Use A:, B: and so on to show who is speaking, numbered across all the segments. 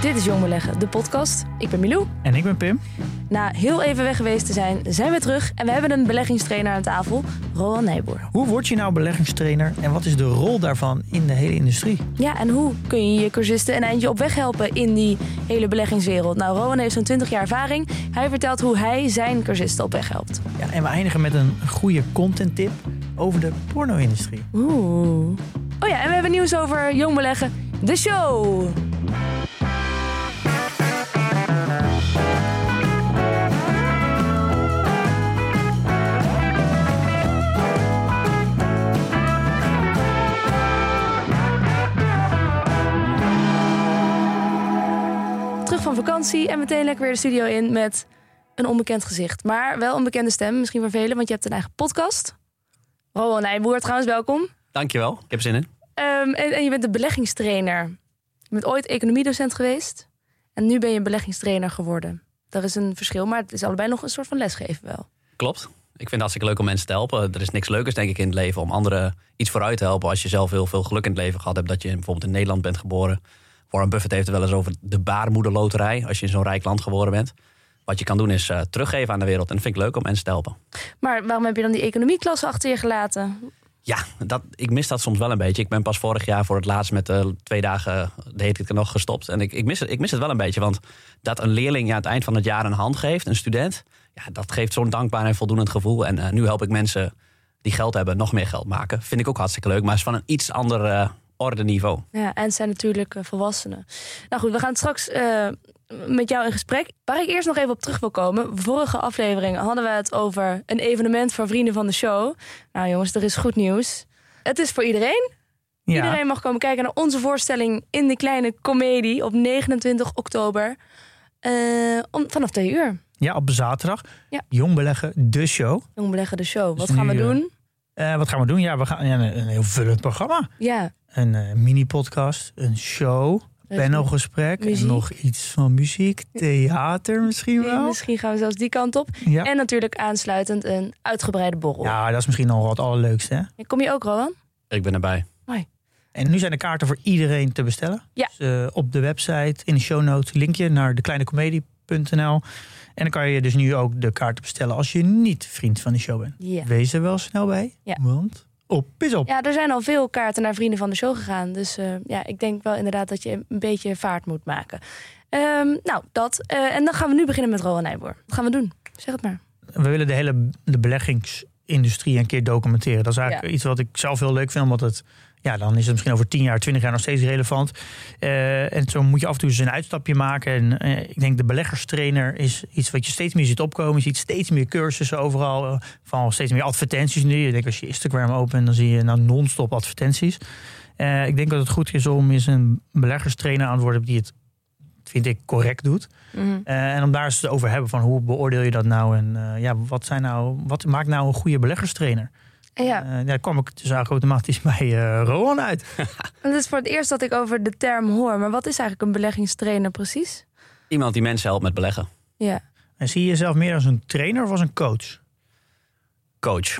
A: Dit is Jong Beleggen, de podcast. Ik ben Milou.
B: En ik ben Pim.
A: Na heel even weg geweest te zijn, zijn we terug en we hebben een beleggingstrainer aan tafel, Roland Nijboer.
B: Hoe word je nou beleggingstrainer en wat is de rol daarvan in de hele industrie?
A: Ja, en hoe kun je je cursisten een eindje op weg helpen in die hele beleggingswereld? Nou, Rowan heeft zo'n 20 jaar ervaring. Hij vertelt hoe hij zijn cursisten op weg helpt.
B: Ja, en we eindigen met een goede content tip over de porno-industrie.
A: Oeh. Oh ja, en we hebben nieuws over Jong Beleggen, de show. Van vakantie en meteen lekker weer de studio in met een onbekend gezicht. Maar wel een bekende stem, misschien voor velen, want je hebt een eigen podcast. Rowan Nijboer, trouwens, welkom.
C: Dankjewel, ik heb zin in.
A: Ehm, en, en je bent de beleggingstrainer. Je bent ooit economiedocent geweest. En nu ben je beleggingstrainer geworden. Daar is een verschil, maar het is allebei nog een soort van lesgeven wel.
C: Klopt. Ik vind het hartstikke leuk om mensen te helpen. Er is niks leukers, denk ik, in het leven om anderen iets vooruit te helpen. Als je zelf heel veel geluk in het leven gehad hebt. Dat je bijvoorbeeld in Nederland bent geboren. Warren Buffett heeft het wel eens over de baarmoederloterij. Als je in zo'n rijk land geboren bent. Wat je kan doen is eh, teruggeven aan de wereld. En dat vind ik leuk om mensen te helpen.
A: Maar waarom heb je dan die economieklasse achter je gelaten?
C: Ja, dat, ik mis dat soms wel een beetje. Ik ben pas vorig jaar voor het laatst met uh, twee dagen de heet ik nog gestopt. En ik, ik, mis het, ik mis het wel een beetje. Want dat een leerling je aan het eind van het jaar een hand geeft, een student. Ja, dat geeft zo'n dankbaar en voldoenend gevoel. En uh, nu help ik mensen die geld hebben nog meer geld maken. Vind ik ook hartstikke leuk. Maar is van een iets ander orde niveau.
A: Ja, en zijn natuurlijk volwassenen. Nou goed, we gaan straks met jou in gesprek. Waar ik eerst nog even op terug wil komen. Vorige aflevering hadden we het over een evenement voor vrienden van de show. Nou jongens, er is goed nieuws. Het is voor iedereen. Ja. Iedereen mag komen kijken naar onze voorstelling in de kleine komedie op 29 oktober. Uh, om, vanaf twee uur.
B: Ja, op zaterdag. Ja. Jong beleggen, de show.
A: Jong beleggen, de show. Wat dus gaan nu, we doen?
B: Uh, wat gaan we doen? Ja, we gaan ja, een, een heel vullend programma.
A: Ja.
B: Een uh, mini-podcast, een show panelgesprek en nog iets van muziek, theater misschien wel.
A: Misschien gaan we zelfs die kant op. Ja. En natuurlijk aansluitend een uitgebreide borrel.
B: Ja, dat is misschien nog wat allerleukste. Hè?
A: Kom je ook, Rowan?
C: Ik ben erbij.
A: Hoi.
B: En nu zijn de kaarten voor iedereen te bestellen.
A: Ja.
B: Dus, uh, op de website, in de show notes, linkje naar dekleinecomedie.nl. En dan kan je dus nu ook de kaarten bestellen als je niet vriend van de show bent.
A: Ja.
B: Wees er wel snel bij,
A: ja.
B: want op is op.
A: Ja, er zijn al veel kaarten naar vrienden van de show gegaan. Dus uh, ja, ik denk wel inderdaad dat je een beetje vaart moet maken. Um, nou, dat. Uh, en dan gaan we nu beginnen met Rowan Nijboer. Wat gaan we doen? Zeg het maar.
B: We willen de hele de beleggingsindustrie een keer documenteren. Dat is eigenlijk ja. iets wat ik zelf heel leuk vind, omdat het ja, dan is het misschien over 10 jaar, 20 jaar nog steeds relevant. Uh, en zo moet je af en toe eens een uitstapje maken. En uh, ik denk de beleggerstrainer is iets wat je steeds meer ziet opkomen. Je ziet steeds meer cursussen overal, uh, van steeds meer advertenties nu. Ik denk als je Instagram opent, dan zie je nou non-stop advertenties. ik denk dat het goed is om eens een beleggerstrainer aan te worden die het, vind ik, correct doet.
A: Mhm.
B: Mm -hmm. en om daar eens over hebben van hoe beoordeel je dat nou? En ja, wat, zijn nou, wat maakt nou een goede beleggerstrainer?
A: Ja.
B: Uh, daar kwam ik dus eigenlijk automatisch bij uh, uit.
A: Het is voor het eerst dat ik over de term hoor. Maar wat is eigenlijk een beleggingstrainer precies?
C: Iemand die mensen helpt met beleggen.
A: Ja.
B: En zie je jezelf meer als een trainer of als een coach?
C: Coach.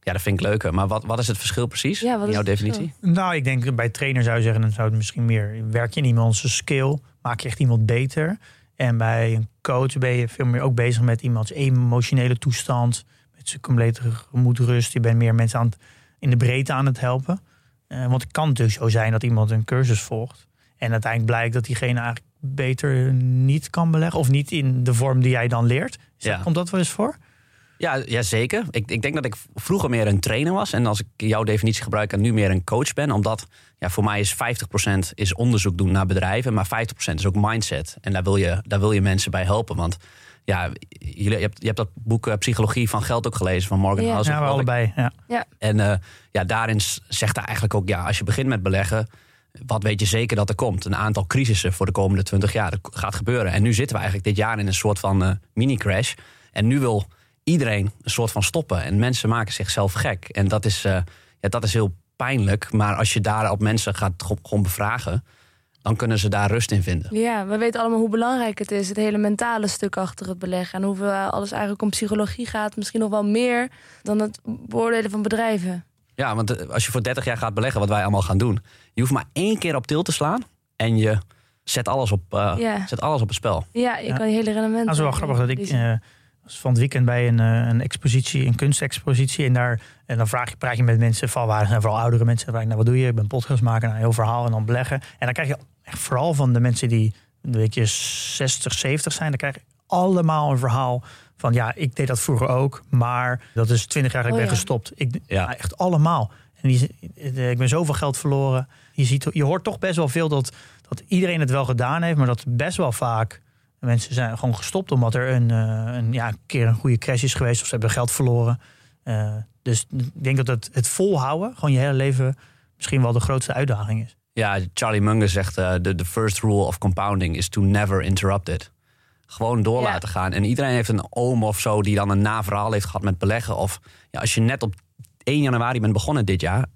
C: Ja, dat vind ik leuker. Maar wat, wat is het verschil precies
A: ja,
C: in jouw definitie?
B: Nou, ik denk bij trainer zou je zeggen... dan zou het misschien meer... werk je in iemands skill, maak je echt iemand beter. En bij een coach ben je veel meer ook bezig met iemands emotionele toestand zijn complete gemoedsrust. Je bent meer mensen aan het, in de breedte aan het helpen. Uh, want het kan natuurlijk zo zijn dat iemand een cursus volgt. En uiteindelijk blijkt dat diegene eigenlijk beter niet kan beleggen. Of niet in de vorm die jij dan leert.
C: Ja.
B: Komt dat wel eens voor?
C: Ja, ja zeker. Ik, ik denk dat ik vroeger meer een trainer was. En als ik jouw definitie gebruik en nu meer een coach ben. Omdat ja, voor mij is 50% is onderzoek doen naar bedrijven. Maar 50% is ook mindset. En daar wil je, daar wil je mensen bij helpen. Want ja, jullie, je, hebt, je hebt dat boek uh, Psychologie van Geld ook gelezen van Morgan
A: Ja.
C: Housel.
B: Ja, we allebei. Ja.
C: En eh, ja, daarin zegt hij eigenlijk ook, ja, als je begint met beleggen, wat weet je zeker dat er komt? Een aantal crisissen voor de komende 20 jaar. Dat gaat gebeuren. En nu zitten we eigenlijk dit jaar in een soort van eh, mini-crash. En nu wil iedereen een soort van stoppen. En mensen maken zichzelf gek. En dat is, eh, ja, dat is heel pijnlijk. Maar als je daar op mensen gaat gewoon bevragen, dan kunnen ze daar rust in vinden.
A: Ja, we weten allemaal hoe belangrijk het is. Het hele mentale stuk achter het beleggen. En hoeveel alles eigenlijk om psychologie gaat. Misschien nog wel meer dan het beoordelen van bedrijven.
C: Ja, want eh, als je voor 30 jaar gaat beleggen, wat wij allemaal gaan doen, je hoeft maar één keer op til te slaan en je zet alles op, eh,
A: Ja.
C: zet alles op het spel.
A: Ja, je
B: Ja.
A: kan je hele rendement...
B: Dat is wel
A: eh,
B: grappig dat ik. Was van het weekend bij een, eh, een expositie, een kunstexpositie. En, daar, en dan vraag je, praat je met mensen, valwaardig en vooral oudere mensen. Vraag je, nou, wat doe je? Ik ben podcast maken, nou, een heel verhaal en dan beleggen. En dan krijg je echt vooral van de mensen die een beetje 60, 70 zijn. Dan krijg je allemaal een verhaal van ja, ik deed dat vroeger ook. Maar dat is 20 jaar geleden
A: Oh,
B: ben
A: ja.
B: gestopt. Ik,
C: Ja.
B: ja. Echt allemaal. En die, ik ben zoveel geld verloren. Je, ziet, je hoort toch best wel veel dat, dat iedereen het wel gedaan heeft. Maar dat best wel vaak mensen zijn gewoon gestopt omdat er een, eh, een, ja, een keer een goede crash is geweest. Of ze hebben geld verloren. Eh, dus ik denk dat het, het volhouden, gewoon je hele leven, misschien wel de grootste uitdaging is.
C: Ja, Charlie Munger zegt: eh, de the first rule of compounding is to never interrupt it. Gewoon door
A: Ja.
C: laten gaan. En iedereen heeft een oom of zo die dan een naverhaal heeft gehad met beleggen. Of ja, als je net op 1 januari bent begonnen dit jaar,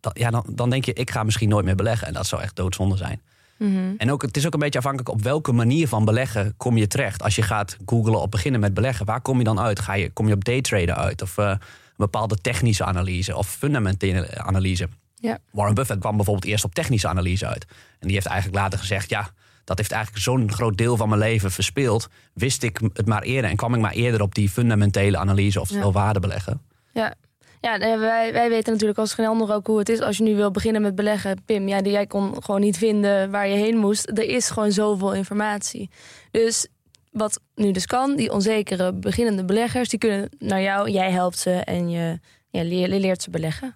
C: dan, ja, dan, dan denk je: ik ga misschien nooit meer beleggen. En dat zou echt doodzonde zijn.
A: Mhm.
C: En ook, het is ook een beetje afhankelijk op welke manier van beleggen kom je terecht. Als je gaat googlen op beginnen met beleggen, waar kom je dan uit? Ga je, kom je op daytraden uit? Of eh, een bepaalde technische analyse of fundamentele analyse?
A: Ja.
C: Warren Buffett kwam bijvoorbeeld eerst op technische analyse uit. En die heeft eigenlijk later gezegd, ja, dat heeft eigenlijk zo'n groot deel van mijn leven verspeeld. Wist ik het maar eerder en kwam ik maar eerder op die fundamentele analyse, oftewel
A: Ja.
C: waarde beleggen.
A: Ja, ja nee, wij, wij weten natuurlijk als geen ander ook hoe het is als je nu wil beginnen met beleggen. Pim, ja, jij kon gewoon niet vinden waar je heen moest. Er is gewoon zoveel informatie. Dus wat nu dus kan, die onzekere beginnende beleggers, die kunnen naar jou, jij helpt ze en je, ja, leert ze beleggen.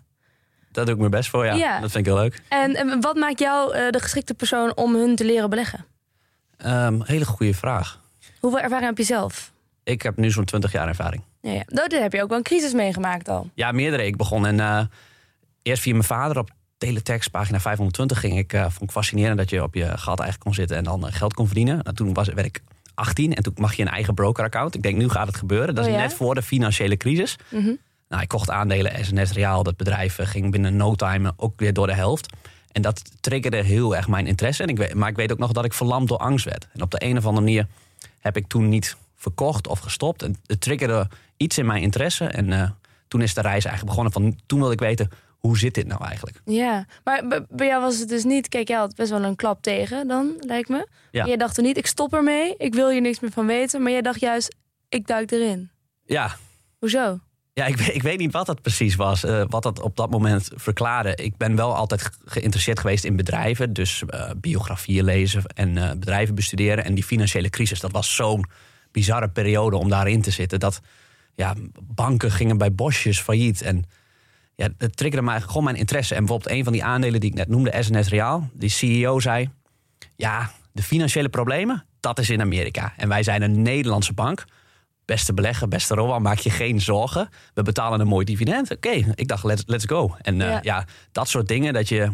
C: Daar doe ik mijn best voor, ja.
A: Ja.
C: Dat vind ik heel leuk.
A: En, en wat maakt jou eh, de geschikte persoon om hun te leren beleggen?
C: Ehm, hele goede vraag.
A: Hoeveel ervaring heb je zelf?
C: Ik heb nu zo'n 20 jaar ervaring.
A: Ja, ja. Nou, daar heb je ook wel een crisis meegemaakt al.
C: Ja, meerdere. Ik begon en eh, eerst via mijn vader op teletext, pagina 520, ging ik, eh, vond ik fascinerend dat je op je geld eigenlijk kon zitten en dan eh, geld kon verdienen. Nou, toen was, werd ik 18 en toen mag je een eigen broker-account. Ik denk, nu gaat het gebeuren. Dat is
A: Oh ja?
C: net voor de financiële crisis.
A: Mhm.
C: Nou, ik kocht aandelen SNS Reaal. Dat bedrijf ging binnen no time ook weer door de helft. En dat triggerde heel erg mijn interesse. En ik maar ik weet ook nog dat ik verlamd door angst werd. En op de een of andere manier heb ik toen niet verkocht of gestopt. En het triggerde iets in mijn interesse. En eh, toen is de reis eigenlijk begonnen. Van, toen wilde ik weten, hoe zit dit nou eigenlijk?
A: Ja, maar bij jou was het dus niet... Kijk, jij had best wel een klap tegen dan, lijkt me.
C: Ja.
A: Jij dacht toen niet, ik stop ermee. Ik wil hier niks meer van weten. Maar jij dacht juist, ik duik erin.
C: Ja,
A: Hoezo?
C: Ja, ik, weet- ik weet niet wat dat precies was, eh, wat dat op dat moment verklaarde. Ik ben wel altijd ge- geïnteresseerd geweest in bedrijven, dus eh, biografieën lezen en bedrijven bestuderen. En die financiële crisis, dat was zo'n bizarre periode om daarin te zitten. Dat ja, banken gingen bij bosjes failliet. En ja, het triggerde mij gewoon mijn interesse. En bijvoorbeeld een van die aandelen die ik net noemde, SNS Reaal, die CEO zei: Ja, de financiële problemen, dat is in Amerika. En wij zijn een Nederlandse bank. Beste belegger, beste Rowan, maak je geen zorgen. We betalen een mooi dividend. Oké, ik dacht, let's, let's go. En eh,
A: Ja.
C: ja. dat soort dingen dat je...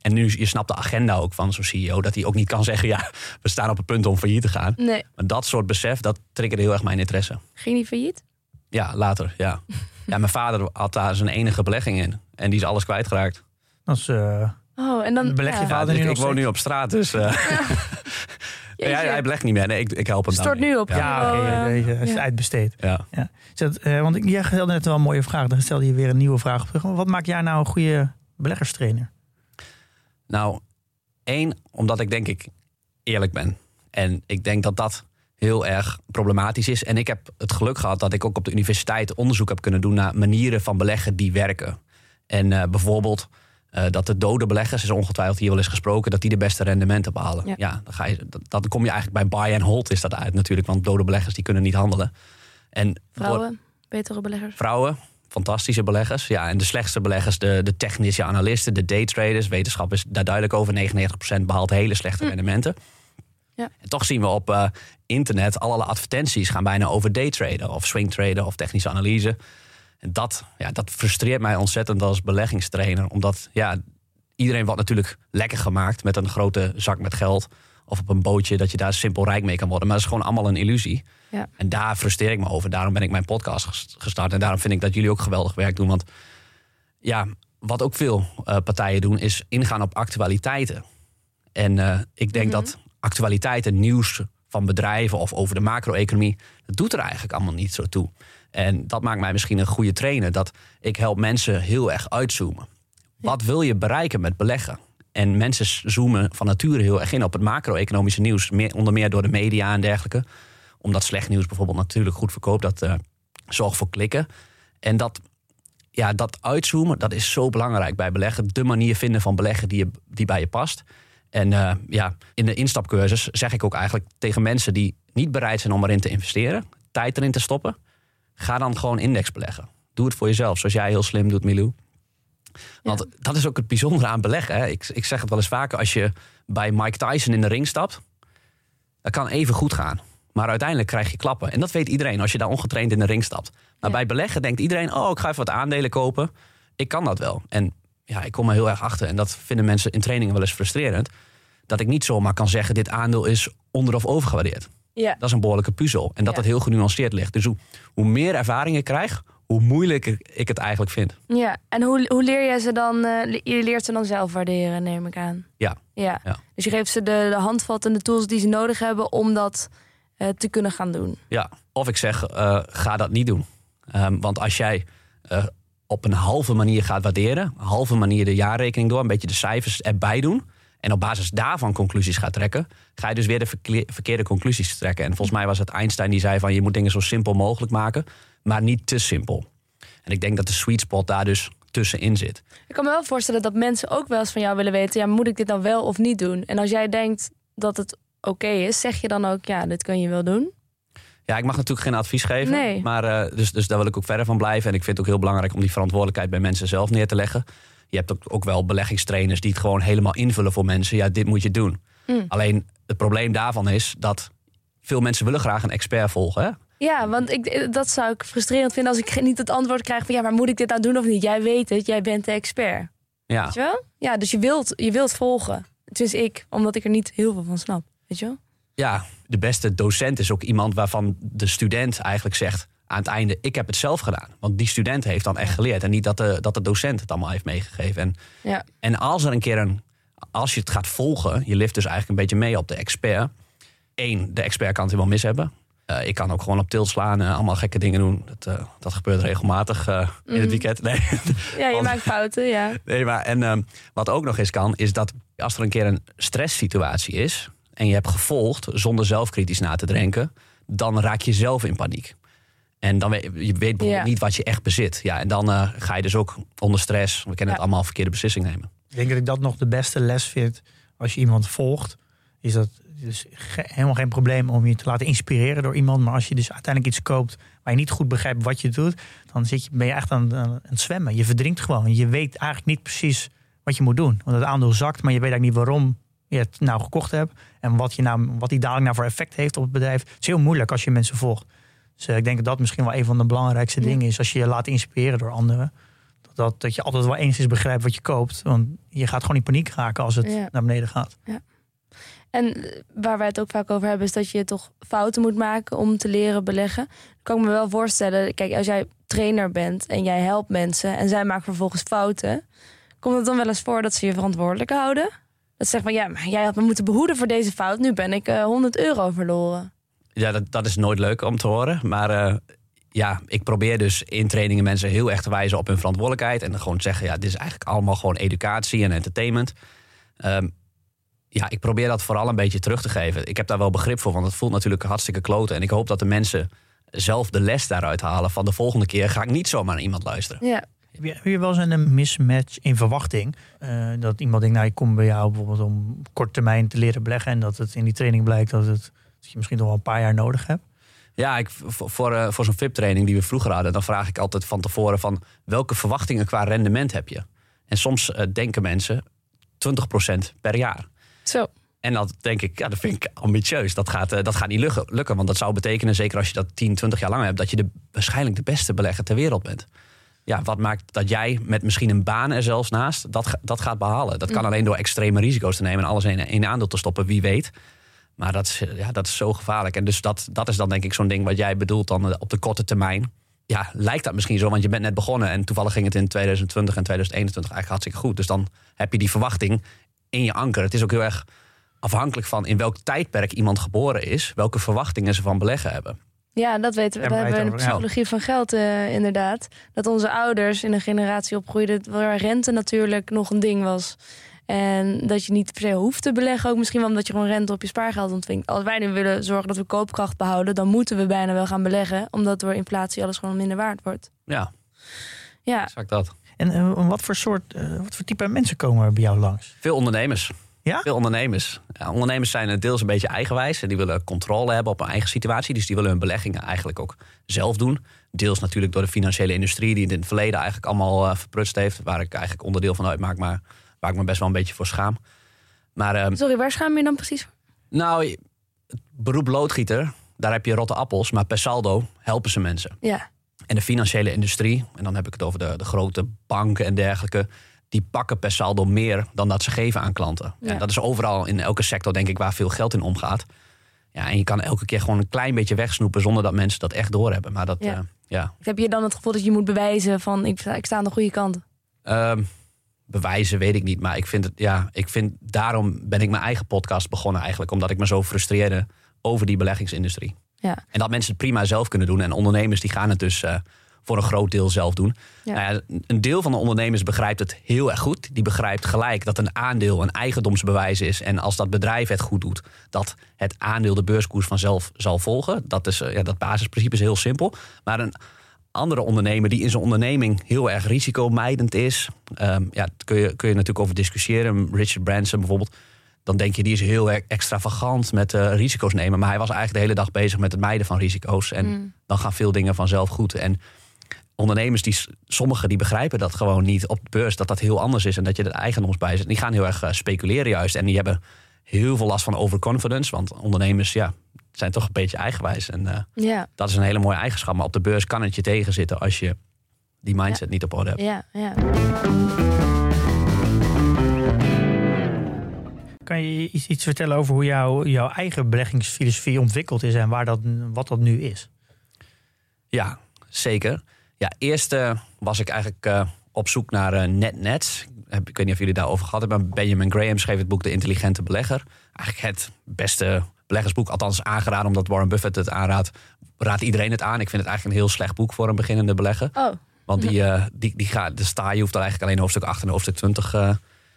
C: En nu, je snapt de agenda ook van zo'n CEO... dat hij ook niet kan zeggen, ja, we staan op het punt om failliet te gaan.
A: Nee,
C: Maar dat soort besef, dat triggerde heel erg mijn interesse.
A: ging niet failliet?
C: Ja, later, ja. ja, mijn vader had daar zijn enige belegging in. En die is alles kwijtgeraakt.
B: Dat is, eh,
A: Oh, en dan...
B: Beleg je
A: ja.
B: vader
C: dus
B: nu
C: ik, woon nu op straat, dus... eh
A: Jeetje.
C: ja, hij belegt niet meer. Nee, ik, ik help hem
A: Stort nu op.
C: Ja.
B: ja, deze is
A: ja.
B: uitbesteed.
C: ja.
B: Is dat, eh, want ik- jij stelde net wel een mooie vraag. Dan stelde je weer een nieuwe vraag op terug. Wat maakt jij nou een goede beleggerstrainer?
C: Nou, één, omdat ik denk ik eerlijk ben. En ik denk dat dat heel erg problematisch is. En ik heb het geluk gehad dat ik ook op de universiteit onderzoek heb kunnen doen naar manieren van beleggen die werken. En eh, bijvoorbeeld eh, dat de dode beleggers, is ongetwijfeld hier wel eens gesproken, dat die de beste rendementen behalen.
A: Ja.
C: Ja, dan, ga je, dan kom je eigenlijk bij buy and hold is dat uit natuurlijk, want dode beleggers die kunnen niet handelen. En door-
A: Vrouwen, betere beleggers.
C: vrouwen, fantastische beleggers. Ja, en de slechtste beleggers, de, de technische analisten, de daytraders. Wetenschap is daar duidelijk over. 99% behaalt hele slechte rendementen.
A: Ja.
C: En toch zien we op uh, internet allerlei advertenties gaan bijna over daytraden of swingtraden of technische analyse. En dat, ja, dat frustreert mij ontzettend als beleggingstrainer. Omdat ja, iedereen wordt natuurlijk lekker gemaakt met een grote zak met geld. Of op een bootje dat je daar simpel rijk mee kan worden. Maar dat is gewoon allemaal een illusie.
A: Ja.
C: En daar frustreer ik me over. Daarom ben ik mijn podcast gestart. En daarom vind ik dat jullie ook geweldig werk doen. Want ja, wat ook veel uh, partijen doen, is ingaan op actualiteiten. En uh, ik denk
A: Mhm.
C: dat actualiteiten, nieuws van bedrijven of over de macro-economie, dat doet er eigenlijk allemaal niet zo toe. En dat maakt mij misschien een goede trainer. Dat ik help mensen heel erg uitzoomen. Wat wil je bereiken met beleggen? En mensen zoomen van nature heel erg in op het macro-economische nieuws. Meer, onder meer door de media en dergelijke. Omdat slecht nieuws bijvoorbeeld natuurlijk goed verkoopt. Dat uh, zorgt voor klikken. En dat, ja, dat uitzoomen, dat is zo belangrijk bij beleggen. De manier vinden van beleggen die, je, die bij je past. En uh, ja, in de instapcursus zeg ik ook eigenlijk tegen mensen die niet bereid zijn om erin te investeren, tijd erin te stoppen, ga dan gewoon index beleggen. Doe het voor jezelf, zoals jij heel slim doet, Milou. Want ja. dat is ook het bijzondere aan beleggen. Hè. Ik, ik zeg het wel eens vaker, als je bij Mike Tyson in de ring stapt, dat kan even goed gaan. Maar uiteindelijk krijg je klappen. En dat weet iedereen als je daar ongetraind in de ring stapt. Maar ja. bij beleggen denkt iedereen, oh, ik ga even wat aandelen kopen. Ik kan dat wel. En ja, ik kom er heel erg achter. En dat vinden mensen in trainingen wel eens frustrerend. Dat ik niet zomaar kan zeggen, dit aandeel is onder- of overgewaardeerd.
A: Ja.
C: Dat is een behoorlijke puzzel. En dat
A: Ja.
C: het heel genuanceerd ligt. Dus hoe, hoe meer ervaring ik krijg, hoe moeilijker ik het eigenlijk vind.
A: Ja, en hoe, hoe leer jij ze dan? eh, je leert ze dan zelf waarderen, neem ik aan.
C: Ja.
A: Ja.
C: Ja.
A: Dus je geeft ze de, de handvat en de tools die ze nodig hebben om dat eh, te kunnen gaan doen.
C: Ja, of ik zeg, eh, ga dat niet doen. Ehm, want als jij eh, op een halve manier gaat waarderen, een halve manier de jaarrekening door, een beetje de cijfers erbij doen, en op basis daarvan conclusies gaat trekken, ga je dus weer de verkeerde conclusies trekken. En volgens mij was het Einstein die zei van je moet dingen zo simpel mogelijk maken, maar niet te simpel. En ik denk dat de sweet spot daar dus tussenin zit.
A: Ik kan me wel voorstellen dat mensen ook wel eens van jou willen weten... ja, moet ik dit nou wel of niet doen? En als jij denkt dat het oké is, zeg je dan ook... ja, dit kun je wel doen?
C: Ja, ik mag natuurlijk geen advies geven.
A: Nee.
C: Maar eh, dus, dus daar wil ik ook verder van blijven. En ik vind het ook heel belangrijk om die verantwoordelijkheid bij mensen zelf neer te leggen. Je hebt ook, ook wel beleggingstrainers die het gewoon helemaal invullen voor mensen. Ja, dit moet je doen.
A: Mm.
C: Alleen het probleem daarvan is dat veel mensen willen graag een expert volgen. Hè?
A: Ja, want ik, dat zou ik frustrerend vinden... als ik niet het antwoord krijg van... ja, maar moet ik dit nou doen of niet? Jij weet het, jij bent de expert.
C: Ja.
A: Weet je wel? Ja, dus je wilt, je wilt volgen. Het is ik, omdat ik er niet heel veel van snap. Weet je wel?
C: ja, de beste docent is ook iemand waarvan de student eigenlijk zegt aan het einde: Ik heb het zelf gedaan. Want die student heeft dan echt geleerd. En niet dat de, dat de docent het allemaal heeft meegegeven. En,
A: Ja.
C: en als er een keer een. Als je het gaat volgen, je lift dus eigenlijk een beetje mee op de expert. Eén, de expert kan het wel mis hebben. Eh, ik kan ook gewoon op tilt slaan en allemaal gekke dingen doen. Dat, eh, dat gebeurt regelmatig eh, in het
A: Mhm.
C: weekend. Nee,
A: Ja, je
C: Want-
A: maakt fouten, ja.
C: nee maar en ehm, wat ook nog eens kan, is dat als er een keer een stresssituatie is. En je hebt gevolgd zonder zelf kritisch na te denken. dan raak je zelf in paniek. En dan weet je weet bijvoorbeeld
A: Ja.
C: niet wat je echt bezit. Ja, en dan eh, ga je dus ook onder stress. We kennen
A: Ja.
C: het allemaal verkeerde beslissing nemen.
B: Ik denk dat ik dat nog de beste les vind als je iemand volgt. Is dat dus ge- helemaal geen probleem om je te laten inspireren door iemand. Maar als je dus uiteindelijk iets koopt waar je niet goed begrijpt wat je doet, dan zit je, ben je echt aan, aan het zwemmen. Je verdrinkt gewoon. Je weet eigenlijk niet precies wat je moet doen. Want het aandeel zakt, maar je weet eigenlijk niet waarom je het nou gekocht hebt. En wat, je nou, wat die dadelijk nou voor effect heeft op het bedrijf. Het is heel moeilijk als je mensen volgt. Dus eh, ik denk dat dat misschien wel een van de belangrijkste
A: Ja.
B: dingen is. Als je je laat inspireren door anderen. Dat, dat, dat je altijd wel eens is begrijpt wat je koopt. Want je gaat gewoon in paniek raken als het
A: Ja.
B: naar beneden gaat.
A: En eh, waar wij het ook vaak over hebben, is dat je toch fouten moet maken om te leren beleggen. Dan kan ik me wel voorstellen, kijk, als jij trainer bent en jij helpt mensen en zij maken vervolgens fouten, komt het dan wel eens voor dat ze je verantwoordelijk houden? Dat ze zeggen van ja, maar jij had me moeten behoeden voor deze fout, nu ben ik eh 100 euro verloren.
C: Ja, dat, dat is nooit leuk om te horen. Maar eh, ja, ik probeer dus in trainingen mensen heel erg te wijzen op hun verantwoordelijkheid. En dan gewoon te zeggen, ja, dit is eigenlijk allemaal gewoon educatie en entertainment. Ehm, ja, ik probeer dat vooral een beetje terug te geven. Ik heb daar wel begrip voor, want het voelt natuurlijk hartstikke kloten. En ik hoop dat de mensen zelf de les daaruit halen. Van de volgende keer ga ik niet zomaar naar iemand luisteren.
A: Ja,
B: Heb je, heb je wel eens een mismatch in verwachting? Eh, dat iemand denkt, nou ik kom bij jou bijvoorbeeld om op korte termijn te leren beleggen. En dat het in die training blijkt dat, het, dat je misschien nog wel een paar jaar nodig hebt.
C: Ja, ik, voor, voor, eh, voor zo'n VIP-training die we vroeger hadden, dan vraag ik altijd van tevoren van welke verwachtingen qua rendement heb je? En soms eh, denken mensen 20% per jaar.
A: zo.
C: En dat denk ik, ja, dat vind ik ambitieus. Dat gaat, dat gaat niet lukken, lukken. Want dat zou betekenen, zeker als je dat 10, 20 jaar lang hebt, dat je de, waarschijnlijk de beste belegger ter wereld bent. Ja, wat maakt dat jij met misschien een baan er zelfs naast dat, dat gaat behalen? Dat kan alleen door extreme risico's te nemen en alles in één aandeel te stoppen, wie weet. Maar dat is, ja, dat is zo gevaarlijk. En dus dat, dat is dan denk ik zo'n ding wat jij bedoelt dan op de korte termijn. Ja, lijkt dat misschien zo, want je bent net begonnen en toevallig ging het in 2020 en 2021 eigenlijk hartstikke goed. Dus dan heb je die verwachting in je anker. Het is ook heel erg afhankelijk van in welk tijdperk iemand geboren is, welke verwachtingen ze van beleggen hebben.
A: Ja, dat weten we. Dat hebben we in de psychologie van geld uh, inderdaad. Dat onze ouders in een generatie opgroeiden waar rente natuurlijk nog een ding was. En dat je niet per se hoeft te beleggen. Ook misschien wel omdat je gewoon rente op je spaargeld ontvingt. Als wij nu willen zorgen dat we koopkracht behouden... dan moeten we bijna wel gaan beleggen. Omdat door inflatie alles gewoon minder waard wordt.
C: Ja,
A: ja.
C: exact dat.
B: En uh, wat voor soort, uh, wat voor type mensen komen er bij jou langs?
C: Veel ondernemers.
B: Ja?
C: Veel ondernemers. Ja, ondernemers zijn deels een beetje eigenwijs. En die willen controle hebben op hun eigen situatie. Dus die willen hun beleggingen eigenlijk ook zelf doen. Deels natuurlijk door de financiële industrie... die het in het verleden eigenlijk allemaal uh, verprutst heeft. Waar ik eigenlijk onderdeel van uitmaak. Maar waar ik me best wel een beetje voor schaam. Maar, uh,
A: Sorry, waar schaam je dan precies?
C: Nou, het beroep loodgieter, daar heb je rotte appels. Maar per saldo helpen ze mensen.
A: Ja.
C: En de financiële industrie, en dan heb ik het over de, de grote banken en dergelijke... die pakken per saldo meer dan dat ze geven aan klanten. Ja. En dat is overal in elke sector, denk ik, waar veel geld in omgaat. Ja, en je kan elke keer gewoon een klein beetje wegsnoepen... zonder dat mensen dat echt doorhebben. Maar dat, ja. Uh, ja.
A: Heb je dan het gevoel dat je moet bewijzen van... ik, ik sta aan de goede kant?
C: Um, bewijzen, weet ik niet. Maar ik vind het, ja, ik vind, daarom ben ik mijn eigen podcast begonnen eigenlijk. Omdat ik me zo frustreerde over die beleggingsindustrie.
A: Ja.
C: En dat mensen het prima zelf kunnen doen. En ondernemers die gaan het dus uh, voor een groot deel zelf doen.
A: Ja.
C: Nou ja, een deel van de ondernemers begrijpt het heel erg goed. Die begrijpt gelijk dat een aandeel een eigendomsbewijs is. En als dat bedrijf het goed doet, dat het aandeel de beurskoers vanzelf zal volgen. Dat, is, uh, ja, dat basisprincipe is heel simpel. Maar een andere ondernemer die in zijn onderneming heel erg risicomijdend is. Um, ja, daar kun je, kun je natuurlijk over discussiëren. Richard Branson bijvoorbeeld. Dan denk je, die is heel erg extravagant met uh, risico's nemen. Maar hij was eigenlijk de hele dag bezig met het mijden van risico's. En
A: Mm.
C: dan gaan veel dingen vanzelf goed. En ondernemers, die, sommigen die begrijpen dat gewoon niet op de beurs. Dat dat heel anders is en dat je er eigendomsbij zit. Die gaan heel erg uh, speculeren juist. En die hebben heel veel last van overconfidence. Want ondernemers, ja, zijn toch een beetje eigenwijs. En uh,
A: Ja,
C: dat is een hele mooie eigenschap. Maar op de beurs kan het je tegenzitten als je die mindset niet op orde hebt.
A: ja, ja.
B: Kan je iets, iets vertellen over hoe jouw, jouw eigen beleggingsfilosofie ontwikkeld is en waar dat, wat dat nu is?
C: Ja, zeker. Ja, eerst was ik eigenlijk uh, op zoek naar uh, netnets. Ik weet niet of jullie daarover gehad hebben. Benjamin Graham schreef het boek De Intelligente Belegger. Eigenlijk het beste beleggersboek, althans aangeraden omdat Warren Buffett het aanraadt. Raadt iedereen het aan. Ik vind het eigenlijk een heel slecht boek voor een beginnende belegger.
A: Oh,
C: Want die, uh, die, die gaat, de sta, je hoeft dan eigenlijk alleen hoofdstuk 8 en hoofdstuk 20 uh,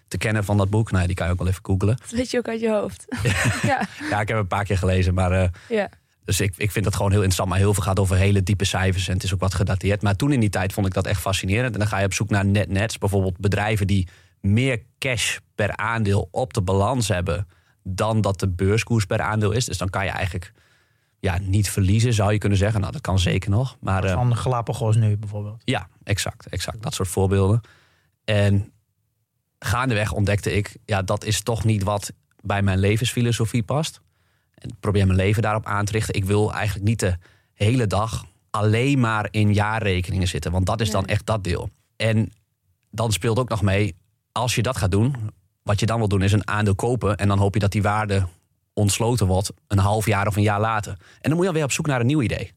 C: te kennen van dat boek. Nou, die kan je ook wel even googlen.
A: dat weet je ook uit je hoofd. ja,
C: Ja, ik heb het een paar keer gelezen, maar uh,
A: ja.
C: Dus ik, ik vind dat gewoon heel interessant. Maar heel veel gaat over hele diepe cijfers en het is ook wat gedateerd. Maar toen in die tijd vond ik dat echt fascinerend. En dan ga je op zoek naar netnets. Bijvoorbeeld bedrijven die meer cash per aandeel op de balans hebben... dan dat de beurskoers per aandeel is. Dus dan kan je eigenlijk ja, niet verliezen, zou je kunnen zeggen. Nou, dat kan zeker nog. Maar, uh,
B: Van Galapagos nu bijvoorbeeld.
C: ja, exact, exact. Dat soort voorbeelden. En gaandeweg ontdekte ik... ja, dat is toch niet wat bij mijn levensfilosofie past. En ik probeer mijn leven daarop aan te richten. Ik wil eigenlijk niet de hele dag alleen maar in jaarrekeningen zitten. Want dat is dan echt dat deel. En dan speelt ook nog mee, als je dat gaat doen... wat je dan wil doen is een aandeel kopen... en dan hoop je dat die waarde ontsloten wordt... een half jaar of een jaar later. En dan moet je alweer op zoek naar een nieuw idee.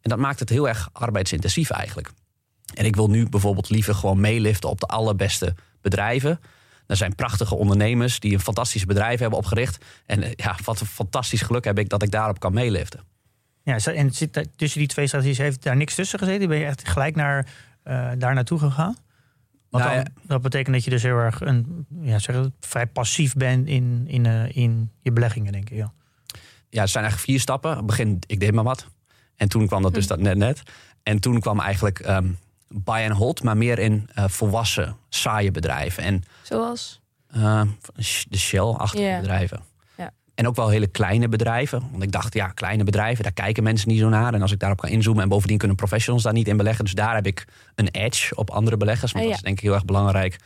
C: En dat maakt het heel erg arbeidsintensief eigenlijk. En ik wil nu bijvoorbeeld liever gewoon meeliften op de allerbeste bedrijven. Er zijn prachtige ondernemers die een fantastisch bedrijf hebben opgericht. En eh, ja, wat een fantastisch geluk heb ik dat ik daarop kan meeliften.
B: Ja, en zit tussen die twee strategieën heeft daar niks tussen gezeten? Ben je echt gelijk naar, eh, daar naartoe gegaan? Want
C: Nou
B: dan,
C: ja.
B: dat betekent dat je dus heel erg een, ja, zeg het, vrij passief bent in, in, eh, in je beleggingen, denk ik. Ja.
C: Ja, het zijn eigenlijk vier stappen. Begin, ik deed maar wat. En toen kwam dat dus dat net net. En toen kwam eigenlijk ehm, buy and hold, maar meer in eh, volwassen, saaie bedrijven. En
A: Zoals?
C: eh, de Shell-achtige bedrijven.
A: Ja.
C: En ook wel hele kleine bedrijven. Want ik dacht, ja, kleine bedrijven, daar kijken mensen niet zo naar. En als ik daarop kan inzoomen... en bovendien kunnen professionals daar niet in beleggen. Dus daar heb ik een edge op andere beleggers. Want
A: Ah,
C: dat is denk ik heel erg belangrijk...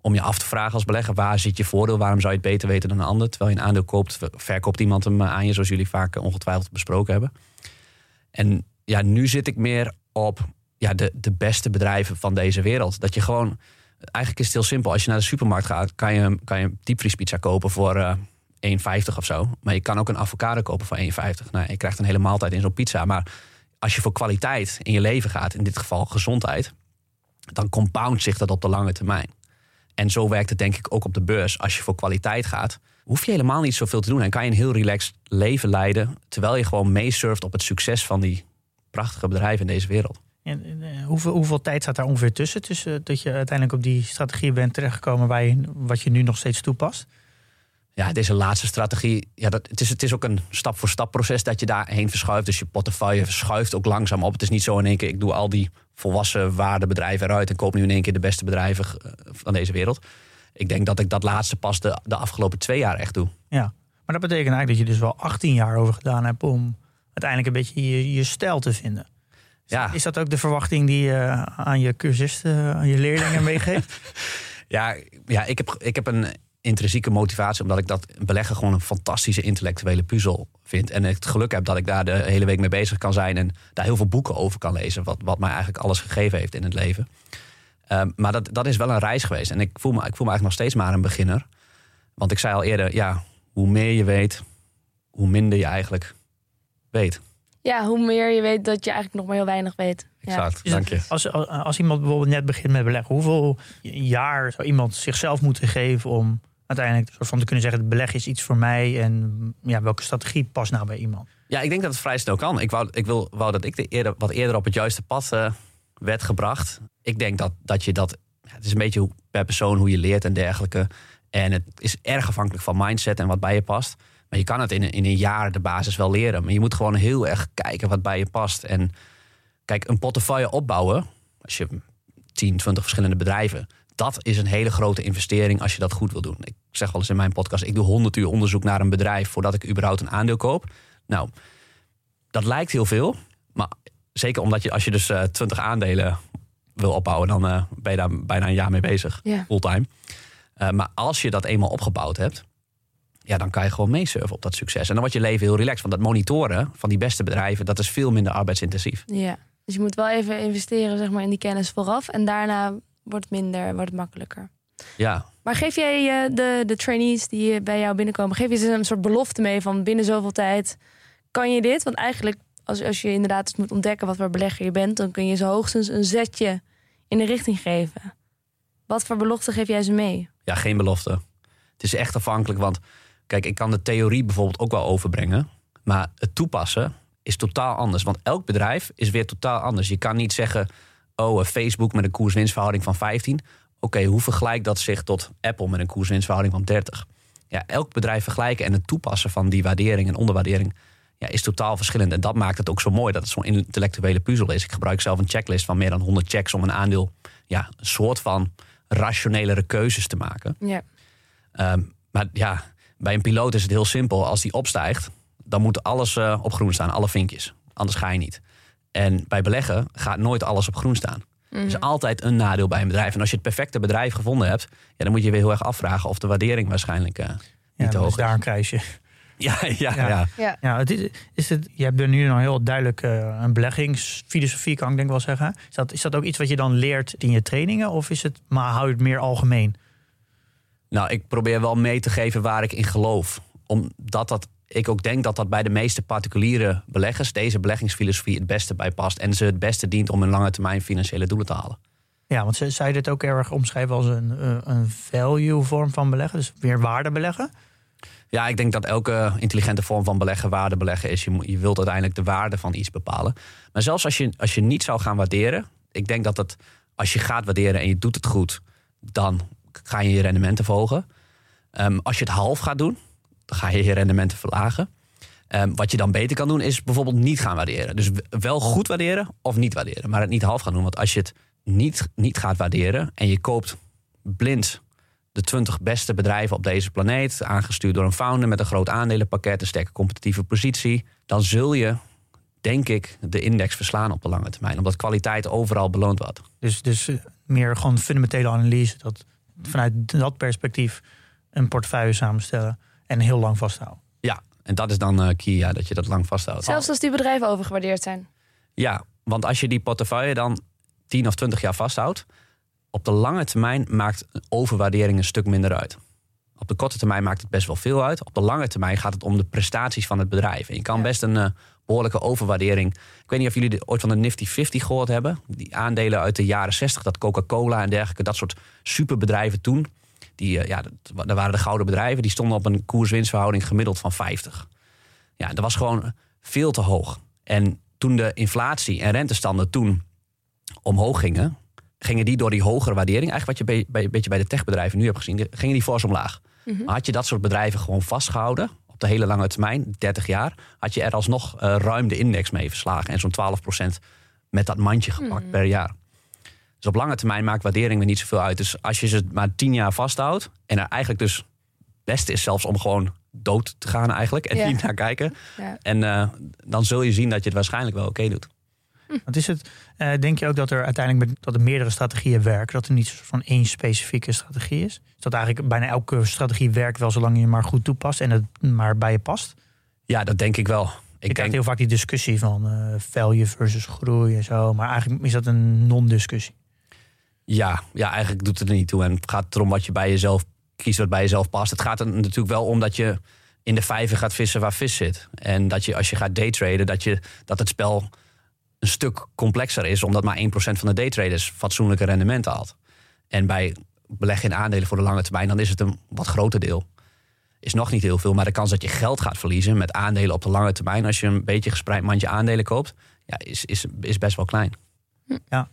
C: om je af te vragen als belegger, waar zit je voordeel? Waarom zou je het beter weten dan een ander? Terwijl je een aandeel koopt, verkoopt iemand hem aan je, zoals jullie vaak ongetwijfeld besproken hebben. En ja, nu zit ik meer op ja, de, de beste bedrijven van deze wereld. Dat je gewoon, eigenlijk is het heel simpel. Als je naar de supermarkt gaat, kan je, kan je een diepvriespizza kopen voor uh, eh, 1,50 of zo. Maar je kan ook een avocado kopen voor 1,50. Nou, je krijgt een hele maaltijd in zo'n pizza. Maar als je voor kwaliteit in je leven gaat, in dit geval gezondheid, dan compound zich dat op de lange termijn. En zo werkt het denk ik ook op de beurs. Als je voor kwaliteit gaat, hoef je helemaal niet zoveel te doen. En kan je een heel relaxed leven leiden. Terwijl je gewoon meesurft op het succes van die prachtige bedrijven in deze wereld.
B: En, eh, hoeveel, hoeveel tijd staat daar ongeveer tussen? Tussen dat je uiteindelijk op die strategie bent terechtgekomen waar je, wat je nu nog steeds toepast?
C: Ja, deze laatste strategie, ja, dat, het, is, het is ook een stap-voor-stap proces dat je daarheen verschuift. Dus je portefeuille verschuift ook langzaam op. Het is niet zo in één keer, ik doe al die volwassen waardebedrijven eruit en koop nu in één keer de beste bedrijven eh, van deze wereld. Ik denk dat ik dat laatste pas de, de afgelopen twee jaar echt doe.
B: Ja, maar dat betekent eigenlijk dat je dus wel 18 jaar over gedaan hebt om uiteindelijk een beetje je, je stijl te vinden. Ja. Is dat ook de verwachting die je aan je cursisten, aan je leerlingen meegeeft?
C: ja, ja ik, heb, ik heb een intrinsieke motivatie, omdat ik dat beleggen gewoon een fantastische intellectuele puzzel vind. En het geluk heb dat ik daar de hele week mee bezig kan zijn en daar heel veel boeken over kan lezen, wat, wat mij eigenlijk alles gegeven heeft in het leven. Ehm, maar dat, dat is wel een reis geweest. En ik voel, me, ik voel me eigenlijk nog steeds maar een beginner. Want ik zei al eerder, ja, hoe meer je weet, hoe minder je eigenlijk weet.
A: Ja, hoe meer je weet dat je eigenlijk nog maar heel weinig weet.
C: Exact, ja. dank je.
B: Als, als iemand bijvoorbeeld net begint met beleggen, hoeveel jaar zou iemand zichzelf moeten geven om uiteindelijk soort van te kunnen zeggen: beleggen is iets voor mij en ja, welke strategie past nou bij iemand?
C: Ja, ik denk dat het vrij snel kan. Ik wou, ik wil, wou dat ik de eerder, wat eerder op het juiste pad uh, werd gebracht. Ik denk dat, dat je dat. Het is een beetje per persoon hoe je leert en dergelijke. En het is erg afhankelijk van mindset en wat bij je past. Maar je kan het in, in een jaar de basis wel leren. Maar je moet gewoon heel erg kijken wat bij je past. En kijk, een portefeuille opbouwen. Als je 10, 20 verschillende bedrijven dat is een hele grote investering als je dat goed wil doen. Ik zeg wel eens in mijn podcast: ik doe 100 uur onderzoek naar een bedrijf voordat ik überhaupt een aandeel koop. Nou, dat lijkt heel veel, maar zeker omdat je als je dus uh, eh, 20 aandelen wil opbouwen, dan uh, ben je daar bijna een jaar mee bezig, yeah. fulltime. Uh, maar als je dat eenmaal opgebouwd hebt, ja, dan kan je gewoon meesurfen op dat succes. En dan wordt je leven heel relaxed. Want dat monitoren van die beste bedrijven, dat is veel minder arbeidsintensief.
A: Ja, dus je moet wel even investeren zeg maar, in die kennis vooraf. En daarna wordt het minder, wordt het makkelijker.
C: Ja.
A: Maar geef jij uh, de, de trainees die bij jou binnenkomen, geef je ze een soort belofte mee van binnen zoveel tijd kan je dit? Want eigenlijk, als, als je inderdaad moet ontdekken wat voor belegger je bent, dan kun je ze hoogstens een zetje in de richting geven. Wat voor belofte geef jij ze mee?
C: Ja, geen belofte. Het is echt afhankelijk, want kijk, ik kan de theorie bijvoorbeeld ook wel overbrengen, maar het toepassen is totaal anders. Want elk bedrijf is weer totaal anders. Je kan niet zeggen, oh, Facebook met een koers-winstverhouding van 15. Oké, hoe vergelijkt dat zich tot Apple met een koers-winstverhouding van 30? Ja, elk bedrijf vergelijken en het toepassen van die waardering en onderwaardering ja, is totaal verschillend. En dat maakt het ook zo mooi dat het zo'n intellectuele puzzel is. Ik gebruik zelf een checklist van meer dan 100 checks om een aandeel ja, een soort van rationelere keuzes te maken.
A: Ja.
C: Ehm, maar ja, bij een piloot is het heel simpel. Als die opstijgt, dan moet alles uh, op groen staan, alle vinkjes. Anders ga je niet. En bij beleggen gaat nooit alles op groen staan. Er is altijd een nadeel bij een bedrijf. En als je het perfecte bedrijf gevonden hebt, ja, dan moet je weer heel erg afvragen of de waardering waarschijnlijk uh, niet ja, te hoog is.
B: daar een kruisje.
C: Ja, ja, ja.
A: ja.
B: ja. het is, is het, je hebt er nu nog heel duidelijk uh, een beleggingsfilosofie, kan ik denk wel zeggen. Is dat, is dat ook iets wat je dan leert in je trainingen? Of is het, maar hou je het meer algemeen?
C: Nou, ik probeer wel mee te geven waar ik in geloof. Omdat dat ik ook denk dat dat bij de meeste particuliere beleggers deze beleggingsfilosofie het beste bij past. En ze het beste dient om een lange termijn financiële doelen te halen.
B: Ja, want zou je dit ook erg omschrijven als een, eh, een value vorm van beleggen? Dus weer waarde beleggen?
C: Ja, ik denk dat elke intelligente vorm van beleggen waarde beleggen is. Je, je wilt uiteindelijk de waarde van iets bepalen. Maar zelfs als je, als je niet zou gaan waarderen, ik denk dat het, als je gaat waarderen en je doet het goed, dan ga je je rendementen verhogen. Um, als je het half gaat doen, dan ga je je rendementen verlagen. Um, wat je dan beter kan doen, is bijvoorbeeld niet gaan waarderen. Dus wel goed waarderen of niet waarderen, maar het niet half gaan doen. Want als je het niet, niet gaat waarderen en je koopt blind de 20 beste bedrijven op deze planeet, aangestuurd door een founder met een groot aandelenpakket, een sterke competitieve positie, dan zul je, denk ik, de index verslaan op de lange termijn. Omdat kwaliteit overal beloond wordt.
B: Dus, dus eh, meer gewoon fundamentele analyse. Dat vanuit dat perspectief een portefeuille samenstellen en heel lang vasthouden.
C: Ja, en dat is dan uh, key, ja, dat je dat lang vasthoudt.
A: Zelfs als die bedrijven overgewaardeerd zijn.
C: Ja, want als je die portefeuille dan 10 of 20 jaar vasthoudt, op de lange termijn maakt overwaardering een stuk minder uit. Op de korte termijn maakt het best wel veel uit. Op de lange termijn gaat het om de prestaties van het bedrijf. En je kan best een uh, behoorlijke overwaardering. Ik weet niet of jullie ooit van de Nifty 50 gehoord hebben. Die aandelen uit de jaren 60, dat Coca-Cola en dergelijke, dat soort superbedrijven toen. Die, uh, ja, dat, dat waren de gouden bedrijven. Die stonden op een koers-winstverhouding gemiddeld van 50. Ja, dat was gewoon veel te hoog. En toen de inflatie en rentestanden toen omhoog gingen, gingen die door die hogere waardering, eigenlijk wat je bij, bij, een beetje bij de techbedrijven nu hebt gezien, gingen die fors omlaag. Mhm. Had je dat soort bedrijven gewoon vastgehouden, op de hele lange termijn, 30 jaar, had je er alsnog uh, ruim de index mee verslagen en zo'n 12% met dat mandje gepakt mhm. per jaar. Dus op lange termijn maakt waardering er niet zoveel uit. Dus als je ze maar 10 jaar vasthoudt en er eigenlijk dus het beste is zelfs om gewoon dood te gaan eigenlijk en niet naar kijken. Ja. En uh, dan zul je zien dat je het waarschijnlijk wel oké doet.
B: Wat is het, uh, denk je ook dat er uiteindelijk met, dat er meerdere strategieën werken? Dat er niet van één specifieke strategie is? Is dat eigenlijk bijna elke strategie werkt wel zolang je maar goed toepast en het maar bij je past?
C: Ja, dat denk ik wel.
B: Ik krijgt heel vaak die discussie van uh, value versus groei en zo. Maar eigenlijk is dat een non-discussie.
C: Ja, ja, eigenlijk doet het er niet toe. En het gaat erom wat je bij jezelf kiest, wat bij jezelf past. Het gaat er natuurlijk wel om dat je in de vijver gaat vissen waar vis zit. En dat je als je gaat daytraden, dat, je, dat het spel een stuk complexer is, omdat maar 1% van de daytraders fatsoenlijke rendementen haalt. En bij beleggen in aandelen voor de lange termijn, dan is het een wat groter deel. Is nog niet heel veel, maar de kans dat je geld gaat verliezen met aandelen op de lange termijn, als je een beetje gespreid mandje aandelen koopt, ja, is, is, is best wel klein.
B: Ja.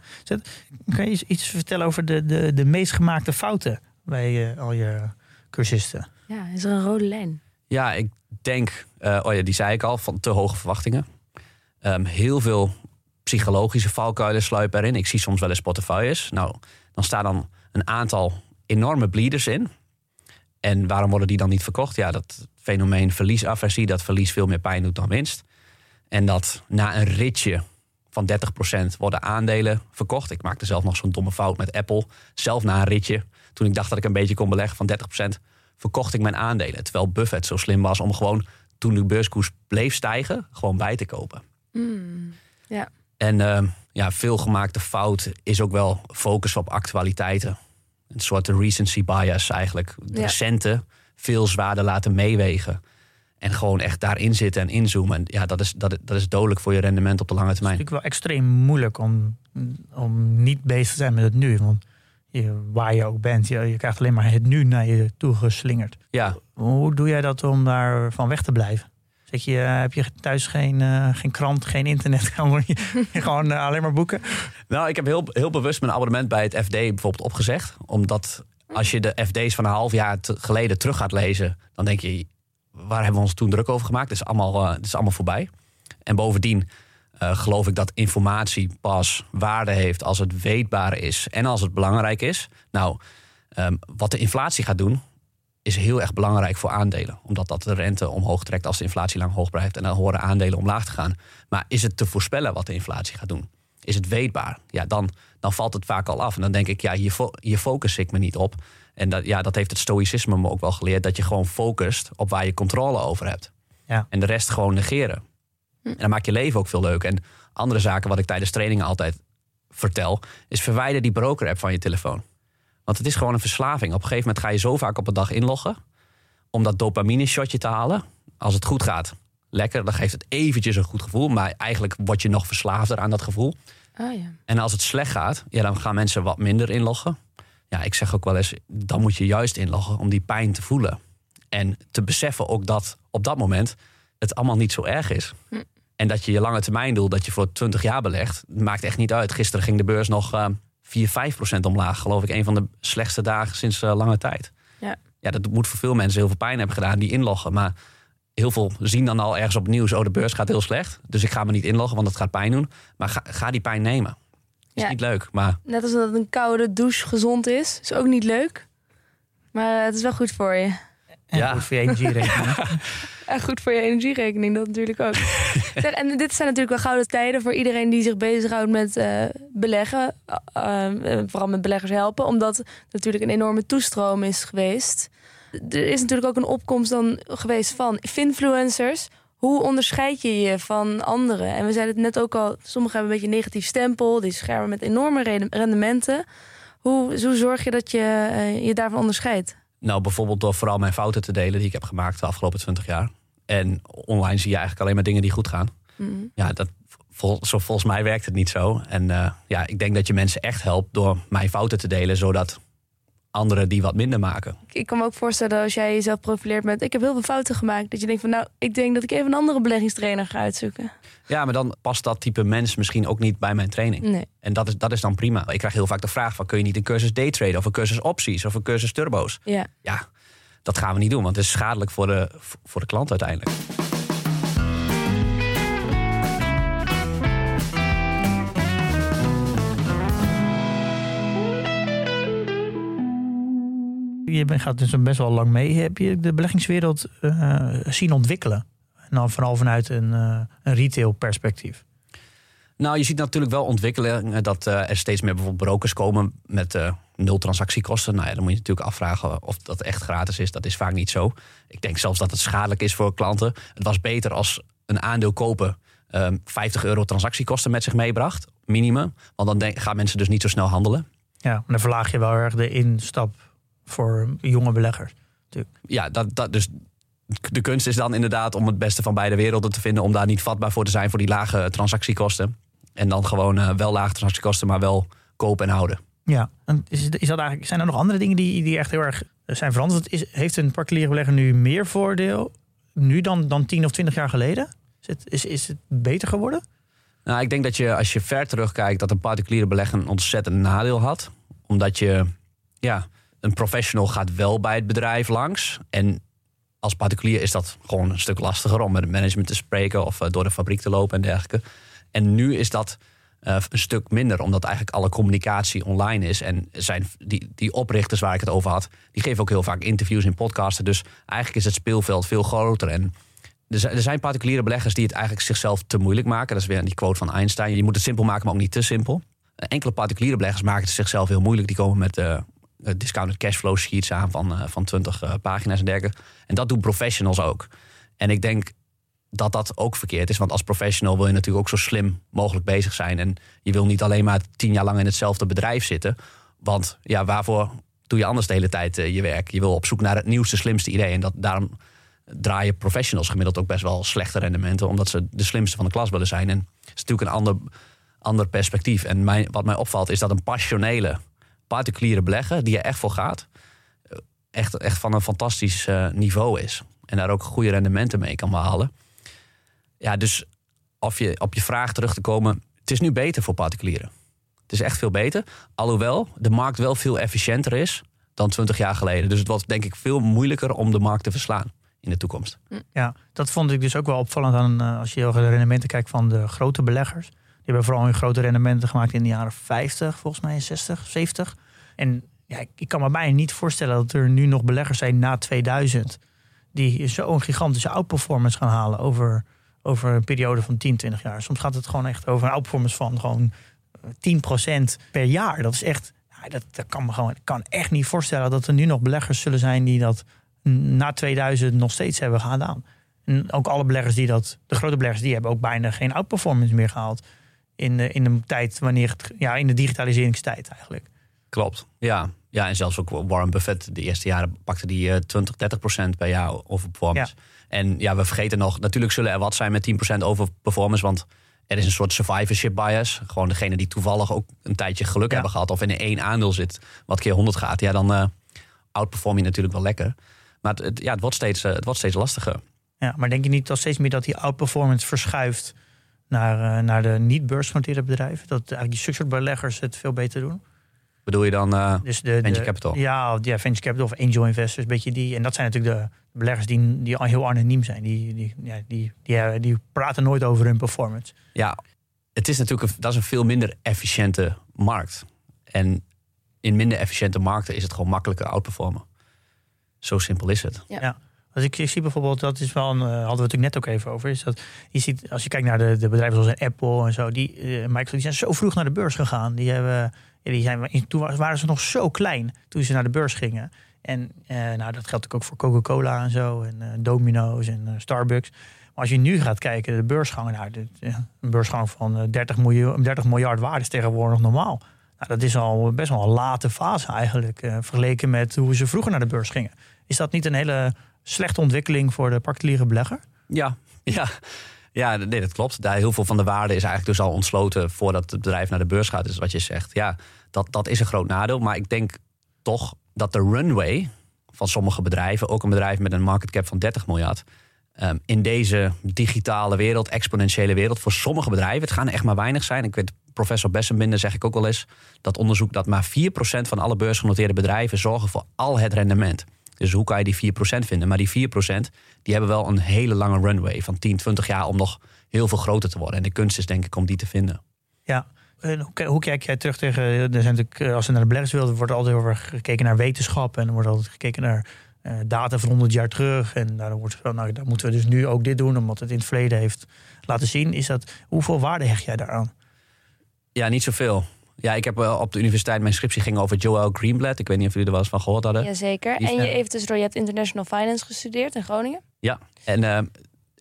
B: Kan je iets vertellen over de, de, de meest gemaakte fouten bij uh, al je cursisten?
A: Ja, is er een rode lijn?
C: Ja, ik denk, uh, oh ja, die zei ik al, van te hoge verwachtingen. Um, heel veel psychologische valkuilen sluipen erin. Ik zie soms wel eens portefeuilles. Nou, dan staan dan een aantal enorme bleeders in. En waarom worden die dan niet verkocht? Ja, dat fenomeen verliesaversie, dat verlies veel meer pijn doet dan winst. En dat na een ritje van 30% worden aandelen verkocht. Ik maakte zelf nog zo'n domme fout met Apple. Zelf na een ritje, toen ik dacht dat ik een beetje kon beleggen van 30%, verkocht ik mijn aandelen. Terwijl Buffett zo slim was om gewoon, toen de beurskoers bleef stijgen, gewoon bij te kopen.
A: Mm, ja.
C: En uh, ja, veel gemaakte fout is ook wel focus op actualiteiten. Een soort recency bias eigenlijk. De recente veel zwaarder laten meewegen. En gewoon echt daarin zitten en inzoomen. En ja, dat is, dat, dat is dodelijk voor je rendement op de lange termijn.
B: Het is natuurlijk wel extreem moeilijk om, om niet bezig te zijn met het nu. Want je, waar je ook bent, je, je krijgt alleen maar het nu naar je toe geslingerd.
C: Ja.
B: Hoe doe jij dat om daar van weg te blijven? Zeg je, eh, heb je thuis geen, uh, geen krant, geen internet? gewoon uh, alleen maar boeken?
C: Nou, ik heb heel, heel bewust mijn abonnement bij het FD bijvoorbeeld opgezegd. Omdat als je de FD's van een half jaar geleden terug gaat lezen, dan denk je, waar hebben we ons toen druk over gemaakt? Het is allemaal, het is allemaal voorbij. En bovendien geloof ik dat informatie pas waarde heeft als het weetbaar is en als het belangrijk is. Nou, um, wat de inflatie gaat doen, is heel erg belangrijk voor aandelen. Omdat dat de rente omhoog trekt als de inflatie lang hoog blijft. En dan horen aandelen omlaag te gaan. Maar is het te voorspellen wat de inflatie gaat doen? Is het weetbaar? Ja, dan, dan valt het vaak al af. En dan denk ik, ja, hier, fo hier focus ik me niet op. En dat, ja, dat heeft het stoïcisme me ook wel geleerd. Dat je gewoon focust op waar je controle over hebt.
B: Ja.
C: En de rest gewoon negeren. Hm. En dan maakt je leven ook veel leuk. En andere zaken wat ik tijdens trainingen altijd vertel... is verwijder die broker-app van je telefoon. Want het is gewoon een verslaving. Op een gegeven moment ga je zo vaak op een dag inloggen. om dat dopamine shotje te halen. Als het goed gaat, lekker. Dan geeft het eventjes een goed gevoel. Maar eigenlijk word je nog verslaafder aan dat gevoel.
A: Oh ja.
C: En als het slecht gaat, ja, dan gaan mensen wat minder inloggen. Ja, ik zeg ook wel eens, dan moet je juist inloggen om die pijn te voelen. En te beseffen ook dat op dat moment het allemaal niet zo erg is. Hm. En dat je je lange termijn doel, dat je voor 20 jaar belegt, maakt echt niet uit. Gisteren ging de beurs nog uh, 4, 5 procent omlaag. Geloof ik, een van de slechtste dagen sinds uh, lange tijd.
A: Ja.
C: ja, dat moet voor veel mensen heel veel pijn hebben gedaan, die inloggen. Maar heel veel zien dan al ergens op het nieuws, oh de beurs gaat heel slecht. Dus ik ga me niet inloggen, want dat gaat pijn doen. Maar ga, ga die pijn nemen. Is niet leuk, maar...
A: Net als dat een koude douche gezond is, is ook niet leuk. Maar het is wel goed voor je.
B: Ja, goed voor je energierekening.
A: En goed voor je energierekening, dat natuurlijk ook. en dit zijn natuurlijk wel gouden tijden voor iedereen die zich bezighoudt met uh, beleggen. Uh, vooral met beleggers helpen, omdat natuurlijk een enorme toestroom is geweest. Er is natuurlijk ook een opkomst dan geweest van influencers. Hoe onderscheid je je van anderen? En we zeiden het net ook al, sommigen hebben een beetje een negatief stempel. Die schermen met enorme rendementen. Hoe, hoe zorg je dat je je daarvan onderscheidt?
C: Nou, bijvoorbeeld door vooral mijn fouten te delen die ik heb gemaakt de afgelopen 20 jaar. En online zie je eigenlijk alleen maar dingen die goed gaan. Mhm. Ja, dat, zo, volgens mij werkt het niet zo. En uh, ja, ik denk dat je mensen echt helpt door mijn fouten te delen, zodat anderen die wat minder maken.
A: Ik kan me ook voorstellen als jij jezelf profileert met... ik heb heel veel fouten gemaakt. Dat je denkt van nou, ik denk dat ik even een andere beleggingstrainer ga uitzoeken.
C: Ja, maar dan past dat type mens misschien ook niet bij mijn training.
A: Nee.
C: En dat is, dat is dan prima. Ik krijg heel vaak de vraag van... kun je niet een cursus daytraden of een cursus opties of een cursus turbo's?
A: Ja.
C: ja, dat gaan we niet doen, want het is schadelijk voor de, voor de klant uiteindelijk.
B: je gaat dus best wel lang mee. Heb je de beleggingswereld uh, zien ontwikkelen? En dan vooral vanuit een, uh, een retail perspectief.
C: Nou, je ziet natuurlijk wel ontwikkelen dat uh, er steeds meer bijvoorbeeld brokers komen met nul transactiekosten. Nou ja, dan moet je natuurlijk afvragen of dat echt gratis is. Dat is vaak niet zo. Ik denk zelfs dat het schadelijk is voor klanten. Het was beter als een aandeel kopen 50 euro transactiekosten met zich meebracht, minimum. Want dan denk, gaan mensen dus niet zo snel handelen.
B: Ja, maar dan verlaag je wel erg de instap voor jonge beleggers. Natuurlijk.
C: Ja, dat, dat, dus de kunst is dan inderdaad om het beste van beide werelden te vinden. Om daar niet vatbaar voor te zijn voor die lage transactiekosten. En dan gewoon uh, wel lage transactiekosten, maar wel kopen en houden.
B: Ja, en is, is dat eigenlijk, zijn er nog andere dingen die, die echt heel erg zijn veranderd? Is, heeft een particuliere belegger nu meer voordeel nu dan, dan 10 of 20 jaar geleden? Is het, is, is het beter geworden?
C: Nou, ik denk dat je als je ver terugkijkt, dat een particuliere belegger een ontzettend nadeel had. Omdat je, ja, een professional gaat wel bij het bedrijf langs. En als particulier is dat gewoon een stuk lastiger om met het management te spreken of eh, door de fabriek te lopen en dergelijke. En nu is dat uh, een stuk minder, omdat eigenlijk alle communicatie online is. En zijn die, die oprichters waar ik het over had, die geven ook heel vaak interviews in podcasten. Dus eigenlijk is het speelveld veel groter. En er zijn particuliere beleggers die het eigenlijk zichzelf te moeilijk maken. Dat is weer die quote van Einstein. Je moet het simpel maken, maar ook niet te simpel. Enkele particuliere beleggers maken het zichzelf heel moeilijk. Die komen met uh, eh, discounted cashflow sheets aan van, van 20 uh, eh, pagina's en dergelijke. En dat doen professionals ook. En ik denk dat dat ook verkeerd is. Want als professional wil je natuurlijk ook zo slim mogelijk bezig zijn. En je wil niet alleen maar tien jaar lang in hetzelfde bedrijf zitten. Want ja, waarvoor doe je anders de hele tijd je werk? Je wil op zoek naar het nieuwste, slimste idee. En dat, daarom draaien professionals gemiddeld ook best wel slechte rendementen. Omdat ze de slimste van de klas willen zijn. En het is natuurlijk een ander, ander perspectief. En wat mij opvalt is dat een passionele particuliere beleggen die er echt voor gaat, echt, echt van een fantastisch uh, niveau is. En daar ook goede rendementen mee kan behalen. Ja, dus of je, op je vraag terug te komen, het is nu beter voor particulieren. Het is echt veel beter. Alhoewel de markt wel veel efficiënter is dan 20 jaar geleden. Dus het wordt denk ik veel moeilijker om de markt te verslaan in de toekomst.
B: Ja, dat vond ik dus ook wel opvallend aan uh, als je de rendementen kijkt van de grote beleggers. Die hebben vooral hun grote rendementen gemaakt in de jaren 50, volgens mij 60, 70. En ja, ik kan me bijna niet voorstellen dat er nu nog beleggers zijn na 2000 die zo'n gigantische outperformance gaan halen over, over een periode van 10, 20 jaar. Soms gaat het gewoon echt over een outperformance van gewoon 10% per jaar. Dat is echt, ja, dat, dat kan me gewoon, ik kan echt niet voorstellen dat er nu nog beleggers zullen zijn die dat na 2000 nog steeds hebben gedaan. En ook alle beleggers die dat, de grote beleggers, die hebben ook bijna geen outperformance meer gehaald. In, de, in een tijd wanneer het, ja, in de digitaliseringstijd eigenlijk.
C: Klopt, ja. Ja, en zelfs ook Warren Buffett, de eerste jaren pakte die 20, eh, 30 procent per jaar over performance. En ja, we vergeten nog, natuurlijk zullen er wat zijn met 10 procent over performance, want er is een soort survivorship bias. Gewoon degene die toevallig ook een tijdje geluk hebben gehad of in één aandeel zit wat keer 100 gaat, ja, dan uh, outperform je natuurlijk wel lekker. Maar het, ja, het, wordt steeds, uh, het wordt steeds lastiger.
B: Ja, maar denk je niet dat steeds meer dat die outperformance verschuift naar, uh, naar de niet-beursgenoteerde bedrijven? Dat eigenlijk die succesbeleggers het veel beter doen?
C: Bedoel je dan uh, dus de, venture capital?
B: Ja, ja, venture capital of angel investors. Beetje die, en dat zijn natuurlijk de beleggers die, die heel anoniem zijn. Die, die, ja, die, die, die praten nooit over hun performance.
C: Ja, het is natuurlijk een, dat is een veel minder efficiënte markt. En in minder efficiënte markten is het gewoon makkelijker outperformen. Zo simpel is het.
B: Ja. Als ik, zie bijvoorbeeld, dat is wel een, uh, hadden we het natuurlijk net ook even over, is dat je ziet, als je kijkt naar de, de bedrijven zoals Apple en zo, die, uh, Microsoft, die zijn zo vroeg naar de beurs gegaan. Die hebben, die zijn, toen waren ze nog zo klein toen ze naar de beurs gingen. En uh, nou, dat geldt ook voor Coca-Cola en zo, en Domino's en Starbucks. Maar als je nu gaat kijken, de beursgang, nou, de, een beursgang van 30, miljoen, 30 miljard waarde is tegenwoordig normaal. Nou, dat is al best wel een late fase eigenlijk, vergeleken met hoe ze vroeger naar de beurs gingen. Is dat niet een hele slechte ontwikkeling voor de particuliere belegger?
C: Ja, ja. Ja, nee, dat klopt. Daar heel veel van de waarde is eigenlijk dus al ontsloten voordat het bedrijf naar de beurs gaat. Dus wat je zegt, ja, dat, dat is een groot nadeel. Maar ik denk toch dat de runway van sommige bedrijven, ook een bedrijf met een market cap van 30 miljard, um, in deze digitale wereld, exponentiële wereld, voor sommige bedrijven, het gaan echt maar weinig zijn. Ik weet, professor Bessenbinder zeg ik ook wel eens, dat onderzoek dat maar 4% van alle beursgenoteerde bedrijven zorgen voor al het rendement. Dus hoe kan je die 4% vinden? Maar die 4% die hebben wel een hele lange runway van 10, 20 jaar om nog heel veel groter te worden. En de kunst is denk ik om die te vinden.
B: Ja, en hoe, hoe kijk jij terug tegen, er zijn natuurlijk, eh, als we naar de beleggerswereld wordt altijd over gekeken naar wetenschap en er wordt altijd gekeken naar uh, data van 100 jaar terug. En daar, wordt, nou, daar moeten we dus nu ook dit doen, omdat het in het verleden heeft laten zien. Is dat, hoeveel waarde hecht jij daaraan?
C: Ja, niet zoveel. Ja, ik heb op de universiteit mijn scriptie ging over Joel Greenblatt. Ik weet niet of jullie er wel eens van gehoord hadden.
A: Jazeker. En je heeft dus, je hebt International Finance gestudeerd in Groningen.
C: Ja, en uh,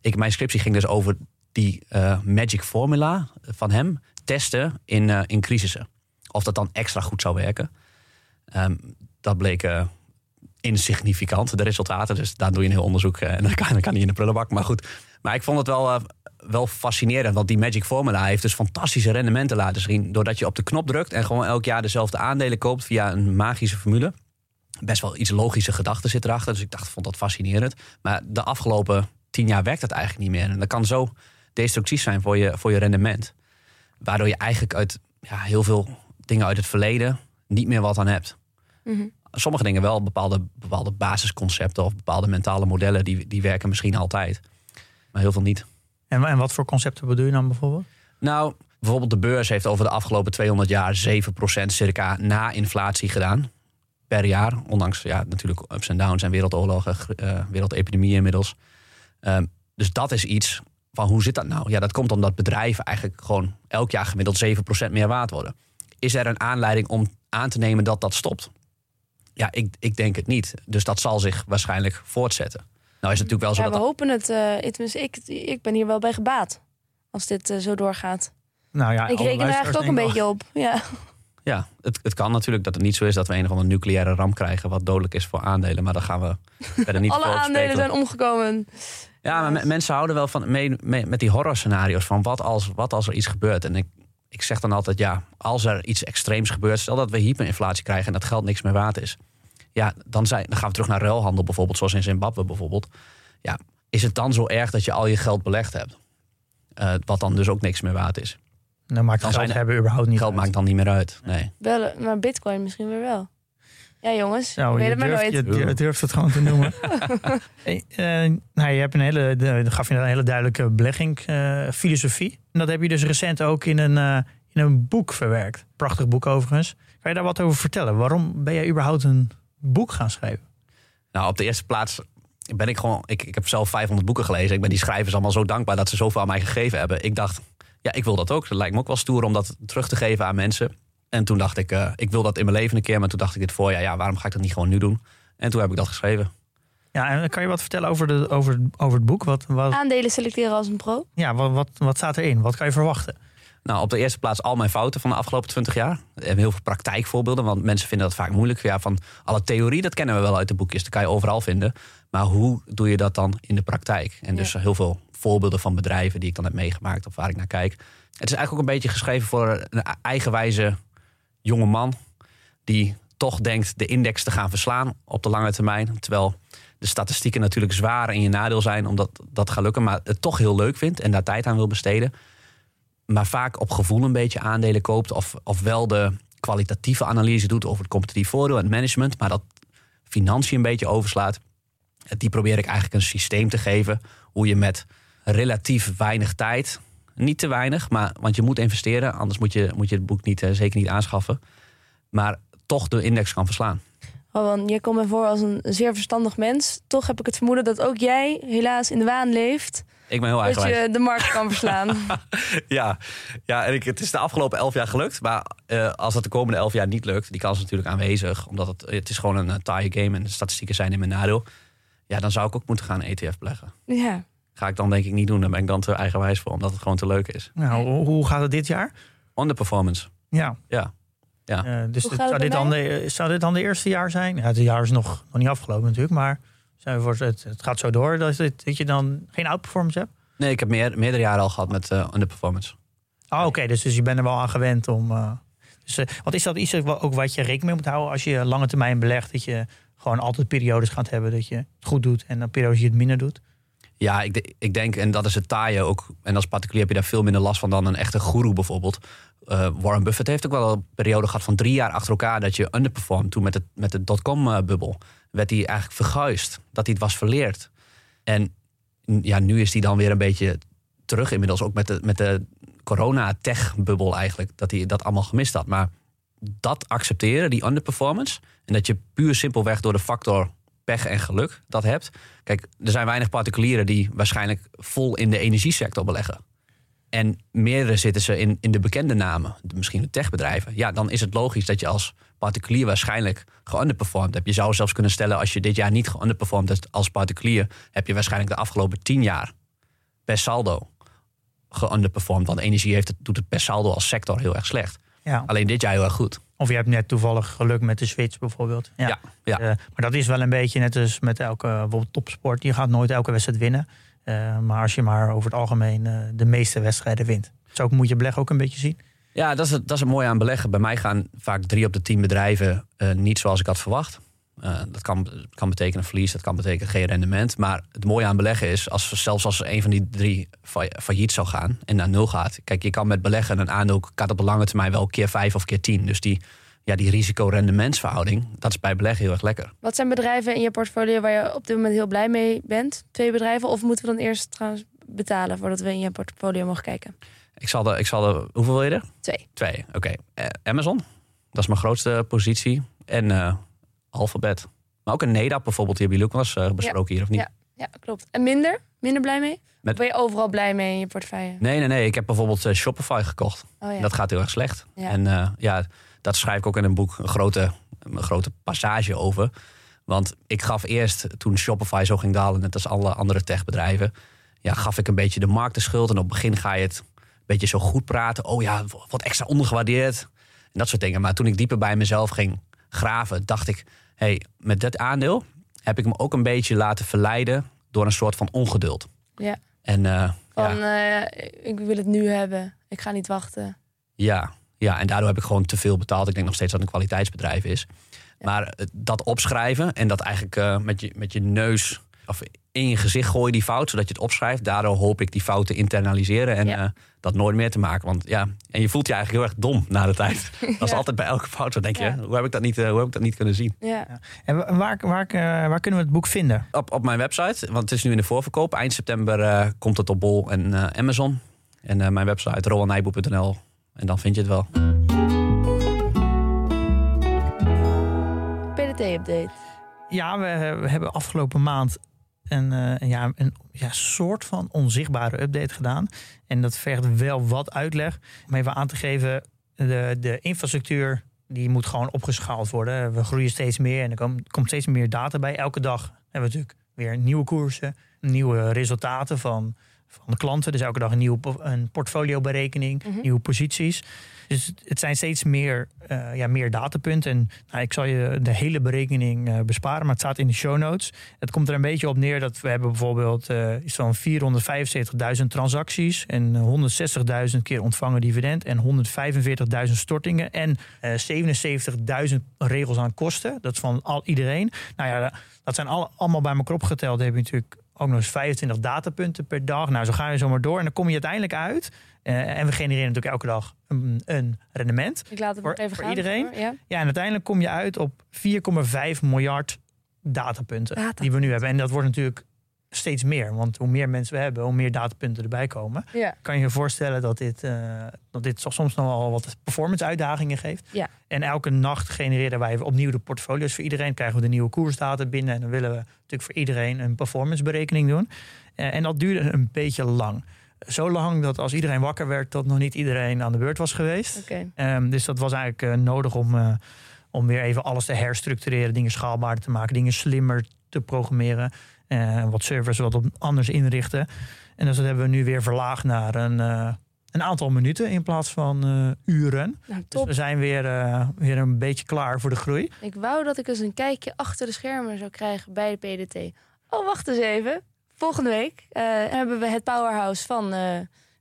C: ik, mijn scriptie ging dus over die uh, magic formula van hem testen in, uh, in crisissen. Of dat dan extra goed zou werken. Um, dat bleek insignificant, de resultaten. Dus daar doe je een heel onderzoek en dan kan, dan kan hij in de prullenbak. Maar goed, maar ik vond het wel wel fascinerend. Want die Magic Formula heeft dus fantastische rendementen laten zien. Doordat je op de knop drukt en gewoon elk jaar dezelfde aandelen koopt via een magische formule. Best wel iets logische gedachten zit erachter. Dus ik dacht, vond dat fascinerend. Maar de afgelopen tien jaar werkt dat eigenlijk niet meer. En dat kan zo destructief zijn voor je, voor je rendement. Waardoor je eigenlijk uit ja, heel veel dingen uit het verleden niet meer wat aan hebt. Mhm. Sommige dingen wel, bepaalde, bepaalde basisconcepten of bepaalde mentale modellen, die, die werken misschien altijd. Maar heel veel niet.
B: En, en wat voor concepten bedoel je dan bijvoorbeeld?
C: Nou, bijvoorbeeld de beurs heeft over de afgelopen 200 jaar 7% circa na inflatie gedaan. Per jaar. Ondanks ja, natuurlijk ups en downs en wereldoorlogen, uh, wereldepidemieën inmiddels. Um, dus dat is iets van hoe zit dat nou? Ja, dat komt omdat bedrijven eigenlijk gewoon elk jaar gemiddeld 7% meer waard worden. Is er een aanleiding om aan te nemen dat dat stopt? Ja, ik, ik denk het niet. Dus dat zal zich waarschijnlijk voortzetten. Nou is het natuurlijk wel zo
A: ja,
C: dat...
A: we hopen het. Uh, ik, ik ben hier wel bij gebaat. Als dit uh, zo doorgaat. Nou ja, ik reken er eigenlijk ook een beetje op. Ja,
C: ja het, het kan natuurlijk dat het niet zo is dat we een of andere nucleaire ramp krijgen... wat dodelijk is voor aandelen. Maar dan gaan we verder niet
A: Alle aandelen zijn omgekomen.
C: Ja, maar mensen houden wel van mee, met die horrorscenario's van wat als, wat als er iets gebeurt. En ik, ik zeg dan altijd, ja, als er iets extreems gebeurt... stel dat we hyperinflatie krijgen en dat geld niks meer waard is ja, dan, zijn, dan gaan we terug naar ruilhandel bijvoorbeeld, zoals in Zimbabwe bijvoorbeeld. Ja, is het dan zo erg dat je al je geld belegd hebt? Uh, wat dan dus ook niks meer waard is.
B: Dan maakt
C: dan
B: geld zijn, hebben überhaupt niet
C: Geld maakt dan niet meer uit, nee.
A: Wel, maar bitcoin misschien weer wel. Ja, jongens, nou, weet je het maar nooit.
B: Je, durft het gewoon te noemen. hey, uh, nou, je hebt een hele, de, gaf je een hele duidelijke belegging, uh, filosofie. En dat heb je dus recent ook in een, uh, in een boek verwerkt. Prachtig boek overigens. Kan je daar wat over vertellen? Waarom ben jij überhaupt een boek gaan schrijven?
C: Nou, op de eerste plaats ben ik gewoon. Ik, ik heb zelf 500 boeken gelezen. Ik ben die schrijvers allemaal zo dankbaar dat ze zoveel aan mij gegeven hebben. Ik dacht, ja, ik wil dat ook. Dat lijkt me ook wel stoer om dat terug te geven aan mensen. En toen dacht ik, uh, ik wil dat in mijn leven een keer. Maar toen dacht ik dit voorjaar, ja, waarom ga ik dat niet gewoon nu doen? En toen heb ik dat geschreven.
B: Ja, en kan je wat vertellen over, de, over, over het boek? Wat, wat...
A: Aandelen selecteren als een pro.
B: Ja, wat, wat, wat staat erin? Wat kan je verwachten?
C: Nou, op de eerste plaats al mijn fouten van de afgelopen 20 jaar. We hebben heel veel praktijkvoorbeelden, want mensen vinden dat vaak moeilijk. Ja, van alle theorie, dat kennen we wel uit de boekjes, dat kan je overal vinden. Maar hoe doe je dat dan in de praktijk? En dus heel veel voorbeelden van bedrijven die ik dan heb meegemaakt of waar ik naar kijk. Het is eigenlijk ook een beetje geschreven voor een eigenwijze jonge man die toch denkt de index te gaan verslaan op de lange termijn. Terwijl de statistieken natuurlijk zwaar in je nadeel zijn omdat dat gaat lukken, maar het toch heel leuk vindt en daar tijd aan wil besteden maar vaak op gevoel een beetje aandelen koopt. Of, of wel de kwalitatieve analyse doet over het competitief voordeel en het management. Maar dat financiën een beetje overslaat. Die probeer ik eigenlijk een systeem te geven. Hoe je met relatief weinig tijd. Niet te weinig, maar, want je moet investeren. Anders moet je, moet je het boek niet, eh, zeker niet aanschaffen. Maar toch de index kan verslaan.
A: Rowan, jij komt me voor als een zeer verstandig mens. Toch heb ik het vermoeden dat ook jij helaas in de waan leeft.
C: Ik ben heel
A: Dat
C: eigenwijs.
A: je de markt kan verslaan.
C: Ja, ja en ik, het is de afgelopen elf jaar gelukt. Maar eh, als dat de komende elf jaar niet lukt, die kans is natuurlijk aanwezig. Omdat het, het is gewoon een uh, taaie game en de statistieken zijn in mijn nadeel. Ja, dan zou ik ook moeten gaan ETF beleggen.
A: ja.
C: Ga ik dan denk ik niet doen. Dan ben ik dan te eigenwijs voor, omdat het gewoon te leuk is.
B: Nou, hoe, gaat het dit jaar?
C: Underperformance.
B: Ja.
C: Ja. Ja.
B: Eh, dus dit- zou, dit dan de, zou dit dan de eerste jaar zijn? Ja, het jaar is nog, nog niet afgelopen natuurlijk. Maar het, het gaat zo door dat, het- dat je dan geen outperformance hebt?
C: Nee, ik heb meer, meerdere jaren al gehad met eh, underperformance.
B: Oh, oké. dus, dus je bent er wel aan gewend om... eh, dus, eh, wat is dat iets ook wat je rekening mee moet houden als je lange termijn belegt? Dat je gewoon altijd periodes gaat hebben dat je het goed doet en dan periodes die je het minder doet?
C: Ja, ik, de- ik denk, en dat is het taaie ook. En als particulier heb je daar veel minder last van dan een echte guru bijvoorbeeld. Eh, Warren Buffett heeft ook wel een periode gehad van drie jaar achter elkaar dat je underperformed. Toen met, het, met de dotcom-bubbel werd hij eigenlijk verguisd. Dat hij het was verleerd. En ja, nu is hij dan weer een beetje terug inmiddels. Ook met de, met de corona-tech-bubbel eigenlijk. Dat hij dat allemaal gemist had. Maar dat accepteren, die underperformance. En dat je puur simpelweg door de factor pech en geluk dat hebt. Kijk, er zijn weinig particulieren die waarschijnlijk vol in de energiesector beleggen. En meerdere zitten ze in, in de bekende namen, misschien de techbedrijven. Ja, dan is het logisch dat je als particulier waarschijnlijk geunderperformed hebt. Je zou zelfs kunnen stellen, als je dit jaar niet geunderperformed hebt als particulier, heb je waarschijnlijk de afgelopen tien jaar per saldo geunderperformed. Want energie heeft het, doet het per saldo als sector heel erg slecht.
B: Ja.
C: Alleen dit jaar heel erg goed.
B: Of je hebt net toevallig geluk met de switch bijvoorbeeld. Ja.
C: Ja, ja.
B: Eh, maar dat is wel een beetje net als met elke bijvoorbeeld topsport. Je gaat nooit elke wedstrijd winnen. Eh, maar als je maar over het algemeen eh, de meeste wedstrijden wint. Zo moet je beleggen ook een beetje zien.
C: Ja, dat is, het, dat is het mooie aan beleggen. Bij mij gaan vaak drie op de tien bedrijven eh, niet zoals ik had verwacht. Dat kan, kan betekenen verlies, dat kan betekenen geen rendement. Maar het mooie aan beleggen is, als, zelfs als een van die drie fa- failliet zou gaan en naar nul gaat. Kijk, je kan met beleggen een aandeel gaat op de lange termijn wel keer vijf of keer tien. Dus die, ja, die risico-rendementsverhouding, dat is bij beleggen heel erg lekker.
A: Wat zijn bedrijven in je portfolio waar je op dit moment heel blij mee bent? Twee bedrijven? Of moeten we dan eerst trouwens betalen voordat we in je portfolio mogen kijken?
C: Ik zal de, ik zal de hoeveel wil je er?
A: Twee.
C: Twee, oké. Eh, Amazon, dat is mijn grootste positie. En eh Alphabet. Maar ook een NEDAP bijvoorbeeld, die hebben jullie ook wel eens eh, besproken hier, of niet?
A: Ja. Ja, klopt. En minder? Minder blij mee?
C: Met-
A: ben je overal blij mee in je portefeuille?
C: Nee, nee, nee. Ik heb bijvoorbeeld Shopify gekocht.
A: Oh ja.
C: Dat gaat heel erg slecht.
A: Ja.
C: En ja, dat schrijf ik ook in een boek een grote, een grote passage over. Want ik gaf eerst, toen Shopify zo ging dalen, net als alle andere techbedrijven, ja, gaf ik een beetje de markt de schuld. En op het begin ga je het een beetje zo goed praten. Oh ja, wat extra ondergewaardeerd. En dat soort dingen. Maar toen ik dieper bij mezelf ging graven, dacht ik, hey, met dit aandeel heb ik me ook een beetje laten verleiden door een soort van ongeduld.
A: Ja.
C: En eh,
A: Van,
C: ja.
A: eh, ik wil het nu hebben. Ik ga niet wachten.
C: Ja, ja, en daardoor heb ik gewoon te veel betaald. Ik denk nog steeds dat het een kwaliteitsbedrijf is. Maar eh, dat opschrijven en dat eigenlijk eh, met, je, met je neus of in je gezicht gooien die fout, zodat je het opschrijft. Daardoor hoop ik die fouten internaliseren en
A: Ja.
C: eh, dat nooit meer te maken. Want ja, en je voelt je eigenlijk heel erg dom na de tijd. Dat is
A: Ja.
C: altijd bij elke fout. zo denk je,
A: Ja.
C: hoe heb ik dat niet, hoe heb ik dat niet kunnen zien?
A: Ja.
B: En wa- waar, waar, eh, waar kunnen we het boek vinden?
C: Op, op mijn website, want het is nu in de voorverkoop. Eind september eh, komt het op Bol en eh, Amazon. En eh, mijn website roelnijboe.nl. En dan vind je het wel.
A: PDT-update.
B: Ja, we, we hebben afgelopen maand een, eh, een, ja, een ja, soort van onzichtbare update gedaan. En dat vergt wel wat uitleg. Om even aan te geven, de, de infrastructuur die moet gewoon opgeschaald worden. We groeien steeds meer en er komt, komt steeds meer data bij. Elke dag hebben we natuurlijk weer nieuwe koersen, nieuwe resultaten van, van de klanten. Dus elke dag een nieuwe een portfolioberekening,
A: Mhm.
B: nieuwe posities. Dus het zijn steeds meer, eh, ja, meer datapunten. En nou, ik zal je de hele berekening eh, besparen, maar het staat in de show notes. Het komt er een beetje op neer dat we hebben bijvoorbeeld eh, iets van 475.000 transacties en 160.000 keer ontvangen dividend en 145.000 stortingen en eh 77.000 regels aan kosten. Dat is van al iedereen. Nou ja, dat zijn al, allemaal bij elkaar opgeteld. Heb je natuurlijk ook nog eens 25 datapunten per dag. Nou, zo ga je zomaar door. En dan kom je uiteindelijk uit. eh, en we genereren natuurlijk elke dag een, een rendement.
A: Ik laat het
B: Voor-
A: even
B: voor
A: gaan.
B: iedereen?
A: hoor. Ja.
B: Ja, en uiteindelijk kom je uit op 4,5 miljard datapunten
A: Data.
B: die we nu hebben. En dat wordt natuurlijk steeds meer. Want hoe meer mensen we hebben, hoe meer datapunten erbij komen.
A: Ja.
B: Kan je je voorstellen dat dit, uh, dat dit soms nog wel wat performance uitdagingen geeft.
A: Ja.
B: En elke nacht genereren wij opnieuw de portfolio's voor iedereen. Krijgen we de nieuwe koersdata binnen. En dan willen we natuurlijk voor iedereen een performance berekening doen. Uh, en dat duurde een beetje lang. Zo lang dat als iedereen wakker werd, dat nog niet iedereen aan de beurt was geweest.
A: Okay.
B: Um, dus dat was eigenlijk uh, nodig om, om weer even alles te herstructureren, dingen schaalbaarder te maken, dingen slimmer te programmeren. Uh, wat servers wat op anders inrichten. En dus dat hebben we nu weer verlaagd naar een, een aantal minuten in plaats van uren.
A: Nou,
B: dus we zijn weer, weer een beetje klaar voor de groei.
A: Ik wou dat ik eens een kijkje achter de schermen zou krijgen bij de PDT. Oh, wacht eens even. Volgende week hebben we het powerhouse van,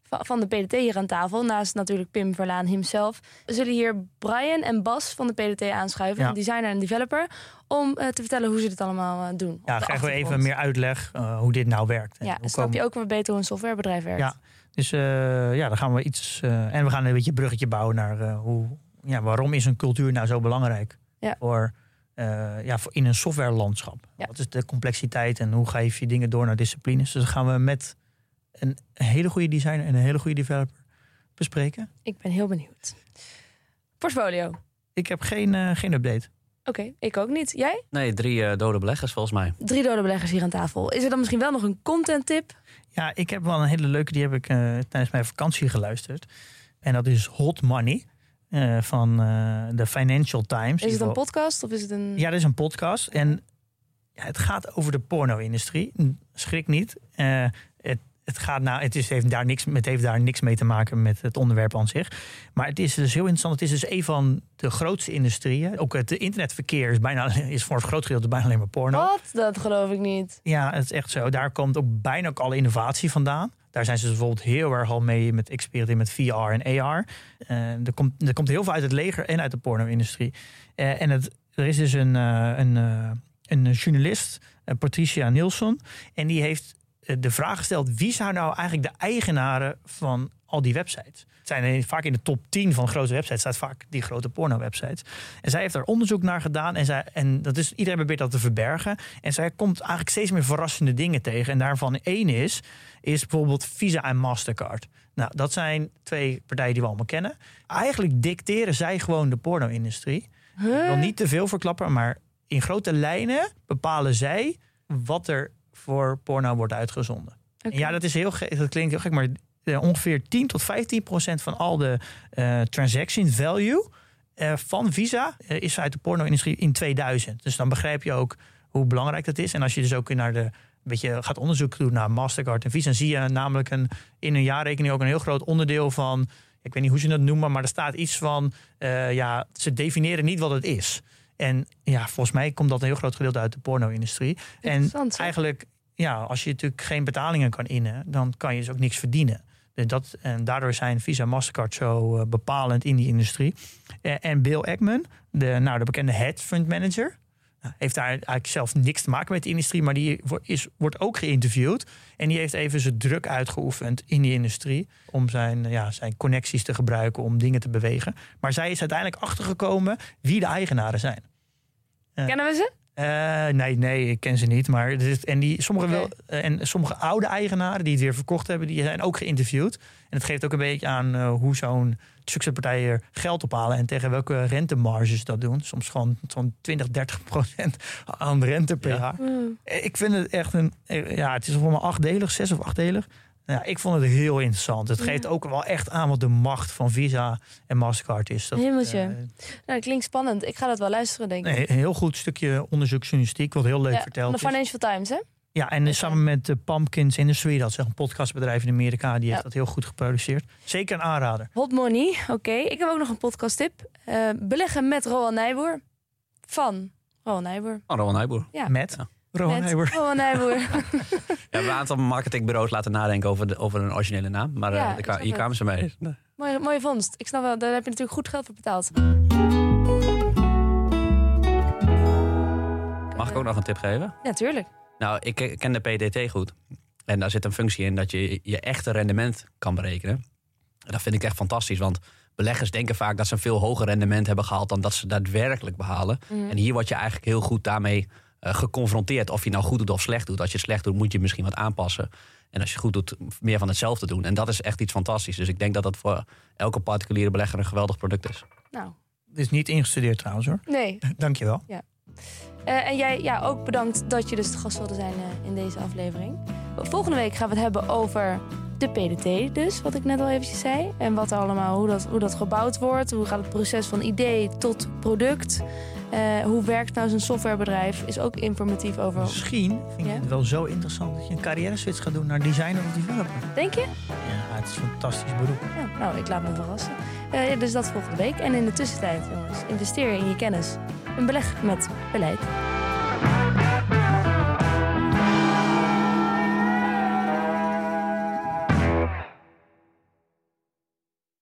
A: van de PDT hier aan tafel. Naast natuurlijk Pim Verlaan himself. We zullen hier Brian en Bas van de PDT aanschuiven.
B: Ja.
A: Een designer en developer. Om uh, te vertellen hoe ze dit allemaal doen.
B: Ja, krijgen we even meer uitleg hoe dit nou werkt.
A: Ja, dan snap je ook weer beter hoe een softwarebedrijf werkt.
B: Ja, dus ja, dan gaan we iets... en we gaan een beetje een bruggetje bouwen naar hoe... Ja, waarom is een cultuur nou zo belangrijk?
A: Ja.
B: Voor ja, in een softwarelandschap.
A: Ja.
B: Wat is de complexiteit en hoe geef je dingen door naar disciplines? Dus dat gaan we met een hele goede designer en een hele goede developer bespreken.
A: Ik ben heel benieuwd. Portfolio.
B: Ik heb geen, uh, geen update.
A: Oké, okay, ik ook niet. Jij?
C: Nee, drie uh, dode beleggers volgens mij.
A: Drie dode beleggers hier aan tafel. Is er dan misschien wel nog een content tip?
B: Ja, ik heb wel een hele leuke, die heb ik tijdens mijn vakantie geluisterd. En dat is Hot Money. Uh, van uh, de Financial Times.
A: Is het een podcast of is het een...
B: Ja, dat is een podcast. En ja, het gaat over de porno-industrie. Schrik niet. Het, gaat nou, het, is, heeft daar niks, het heeft daar niks mee te maken met het onderwerp aan zich. Maar het is dus heel interessant. Het is dus een van de grootste industrieën. Ook het internetverkeer is, bijna, is voor het groot gedeelte bijna alleen maar porno.
A: Wat? Dat geloof ik niet.
B: Ja, het is echt zo. Daar komt ook bijna ook alle innovatie vandaan. Daar zijn ze dus bijvoorbeeld heel erg al mee met experimenteren met VR en AR. Uh, er, komt, er komt heel veel uit het leger en uit de porno-industrie. Uh, en het, er is dus een, uh, een, een journalist, Patricia Nilsson. En die heeft de vraag gesteld: wie zou nou eigenlijk de eigenaren van al die websites? Het zijn vaak in de top 10 van grote websites, staat vaak die grote porno-websites. En zij heeft daar onderzoek naar gedaan. En, zij, en dat is, iedereen probeert dat te verbergen. En zij komt eigenlijk steeds meer verrassende dingen tegen. En daarvan één is, is bijvoorbeeld Visa en Mastercard. Nou, dat zijn twee partijen die we allemaal kennen. Eigenlijk dicteren zij gewoon de porno-industrie.
A: Huh?
B: Ik wil niet te veel verklappen, maar in grote lijnen bepalen zij wat er voor porno wordt uitgezonden.
A: Okay.
B: Ja, dat is heel dat klinkt heel gek, maar uh, ongeveer 10 tot 15 procent van al de uh, transaction value uh, van Visa is uit de porno-industrie in 2000. Dus dan begrijp je ook hoe belangrijk dat is. En als je dus ook naar de beetje gaat onderzoek doen naar Mastercard en Visa, dan zie je namelijk een, in een jaarrekening ook een heel groot onderdeel van. Ik weet niet hoe ze dat noemen, maar er staat iets van. Ja, ze definiëren niet wat het is. En ja, volgens mij komt dat een heel groot gedeelte uit de porno-industrie. En eigenlijk, ja, als je natuurlijk geen betalingen kan innen, dan kan je dus ook niks verdienen. Dus dat, en daardoor zijn Visa en Mastercard zo uh, bepalend in die industrie. Uh, en Bill Ackman, de, nou, de bekende hedge fund manager, nou, heeft daar eigenlijk zelf niks te maken met de industrie, maar die is, wordt ook geïnterviewd. En die heeft even zijn druk uitgeoefend in die industrie. Om zijn, ja, zijn connecties te gebruiken om dingen te bewegen. Maar zij is uiteindelijk achtergekomen wie de eigenaren zijn.
A: Uh, Kennen we ze?
B: Uh, nee, nee, ik ken ze niet. Maar dit, en, die, sommige okay. wel, en sommige oude eigenaren die het weer verkocht hebben, die zijn ook geïnterviewd. En het geeft ook een beetje aan uh, hoe zo'n succespartijen geld ophalen en tegen welke rentemarges dat doen. Soms gewoon zo'n 20, 30 procent aan rente per jaar. Mm. Ik vind het echt een, ja, het is voor me achtdelig, zes of achtdelig. Ja, ik vond het heel interessant. Het geeft ja. ook wel echt aan wat de macht van Visa en Mastercard is.
A: Dat, Hemeltje. Uh, nou, dat klinkt spannend. Ik ga dat wel luisteren, denk ik.
B: Nee, een heel goed stukje onderzoeksjournalistiek, wat heel leuk
A: ja,
B: verteld
A: de Financial Times, hè?
B: Ja, en okay. samen met de Pumpkins Industry, dat is een podcastbedrijf in Amerika, die heeft dat heel goed geproduceerd. Zeker een aanrader.
A: Hot Money, oké. Okay. Ik heb ook nog een podcasttip. Uh, beleggen met Rowan Nijboer. Van Rowan Nijboer.
C: Van Rowan Nijboer.
A: Ja.
B: Met? Ja. Rowan Nijboer.
A: Rowan Nijboer.
C: We hebben een aantal marketingbureaus laten nadenken over, de, over een originele naam. Maar
A: ja,
C: uh, hier kwamen ze mee. Nee.
A: Mooie, mooie vondst. Ik snap wel, daar heb je natuurlijk goed geld voor betaald.
C: Mag ik ook nog een tip geven?
A: Ja, tuurlijk.
C: Nou, ik ken de PDT goed. En daar zit een functie in dat je je echte rendement kan berekenen. En dat vind ik echt fantastisch, want beleggers denken vaak dat ze een veel hoger rendement hebben gehaald dan dat ze daadwerkelijk behalen.
A: Mhm.
C: Mm. En hier word je eigenlijk heel goed daarmee geconfronteerd of je nou goed doet of slecht doet. Als je het slecht doet, moet je misschien wat aanpassen. En als je goed doet, meer van hetzelfde doen. En dat is echt iets fantastisch. Dus ik denk dat dat voor elke particuliere belegger een geweldig product is.
A: Nou.
B: Het is niet ingestudeerd trouwens hoor.
A: Nee.
B: Dankjewel.
A: Ja. Uh, en jij ja, ook bedankt dat je dus de gast wilde zijn uh, in deze aflevering. Volgende week gaan we het hebben over de PDT dus, wat ik net al eventjes zei. En wat allemaal, hoe dat, hoe dat gebouwd wordt. Hoe gaat het proces van idee tot product. Uh, hoe werkt nou zo'n softwarebedrijf? Is ook informatief over.
B: Misschien vind je ja? het wel zo interessant dat je een carrière switch gaat doen naar designer of developer.
A: Denk je?
B: Ja, het is een fantastisch beroep.
A: Ja, nou, ik laat me verrassen. Uh, dus dat volgende week. En in de tussentijd, jongens, investeer in je kennis. Een beleg met beleid.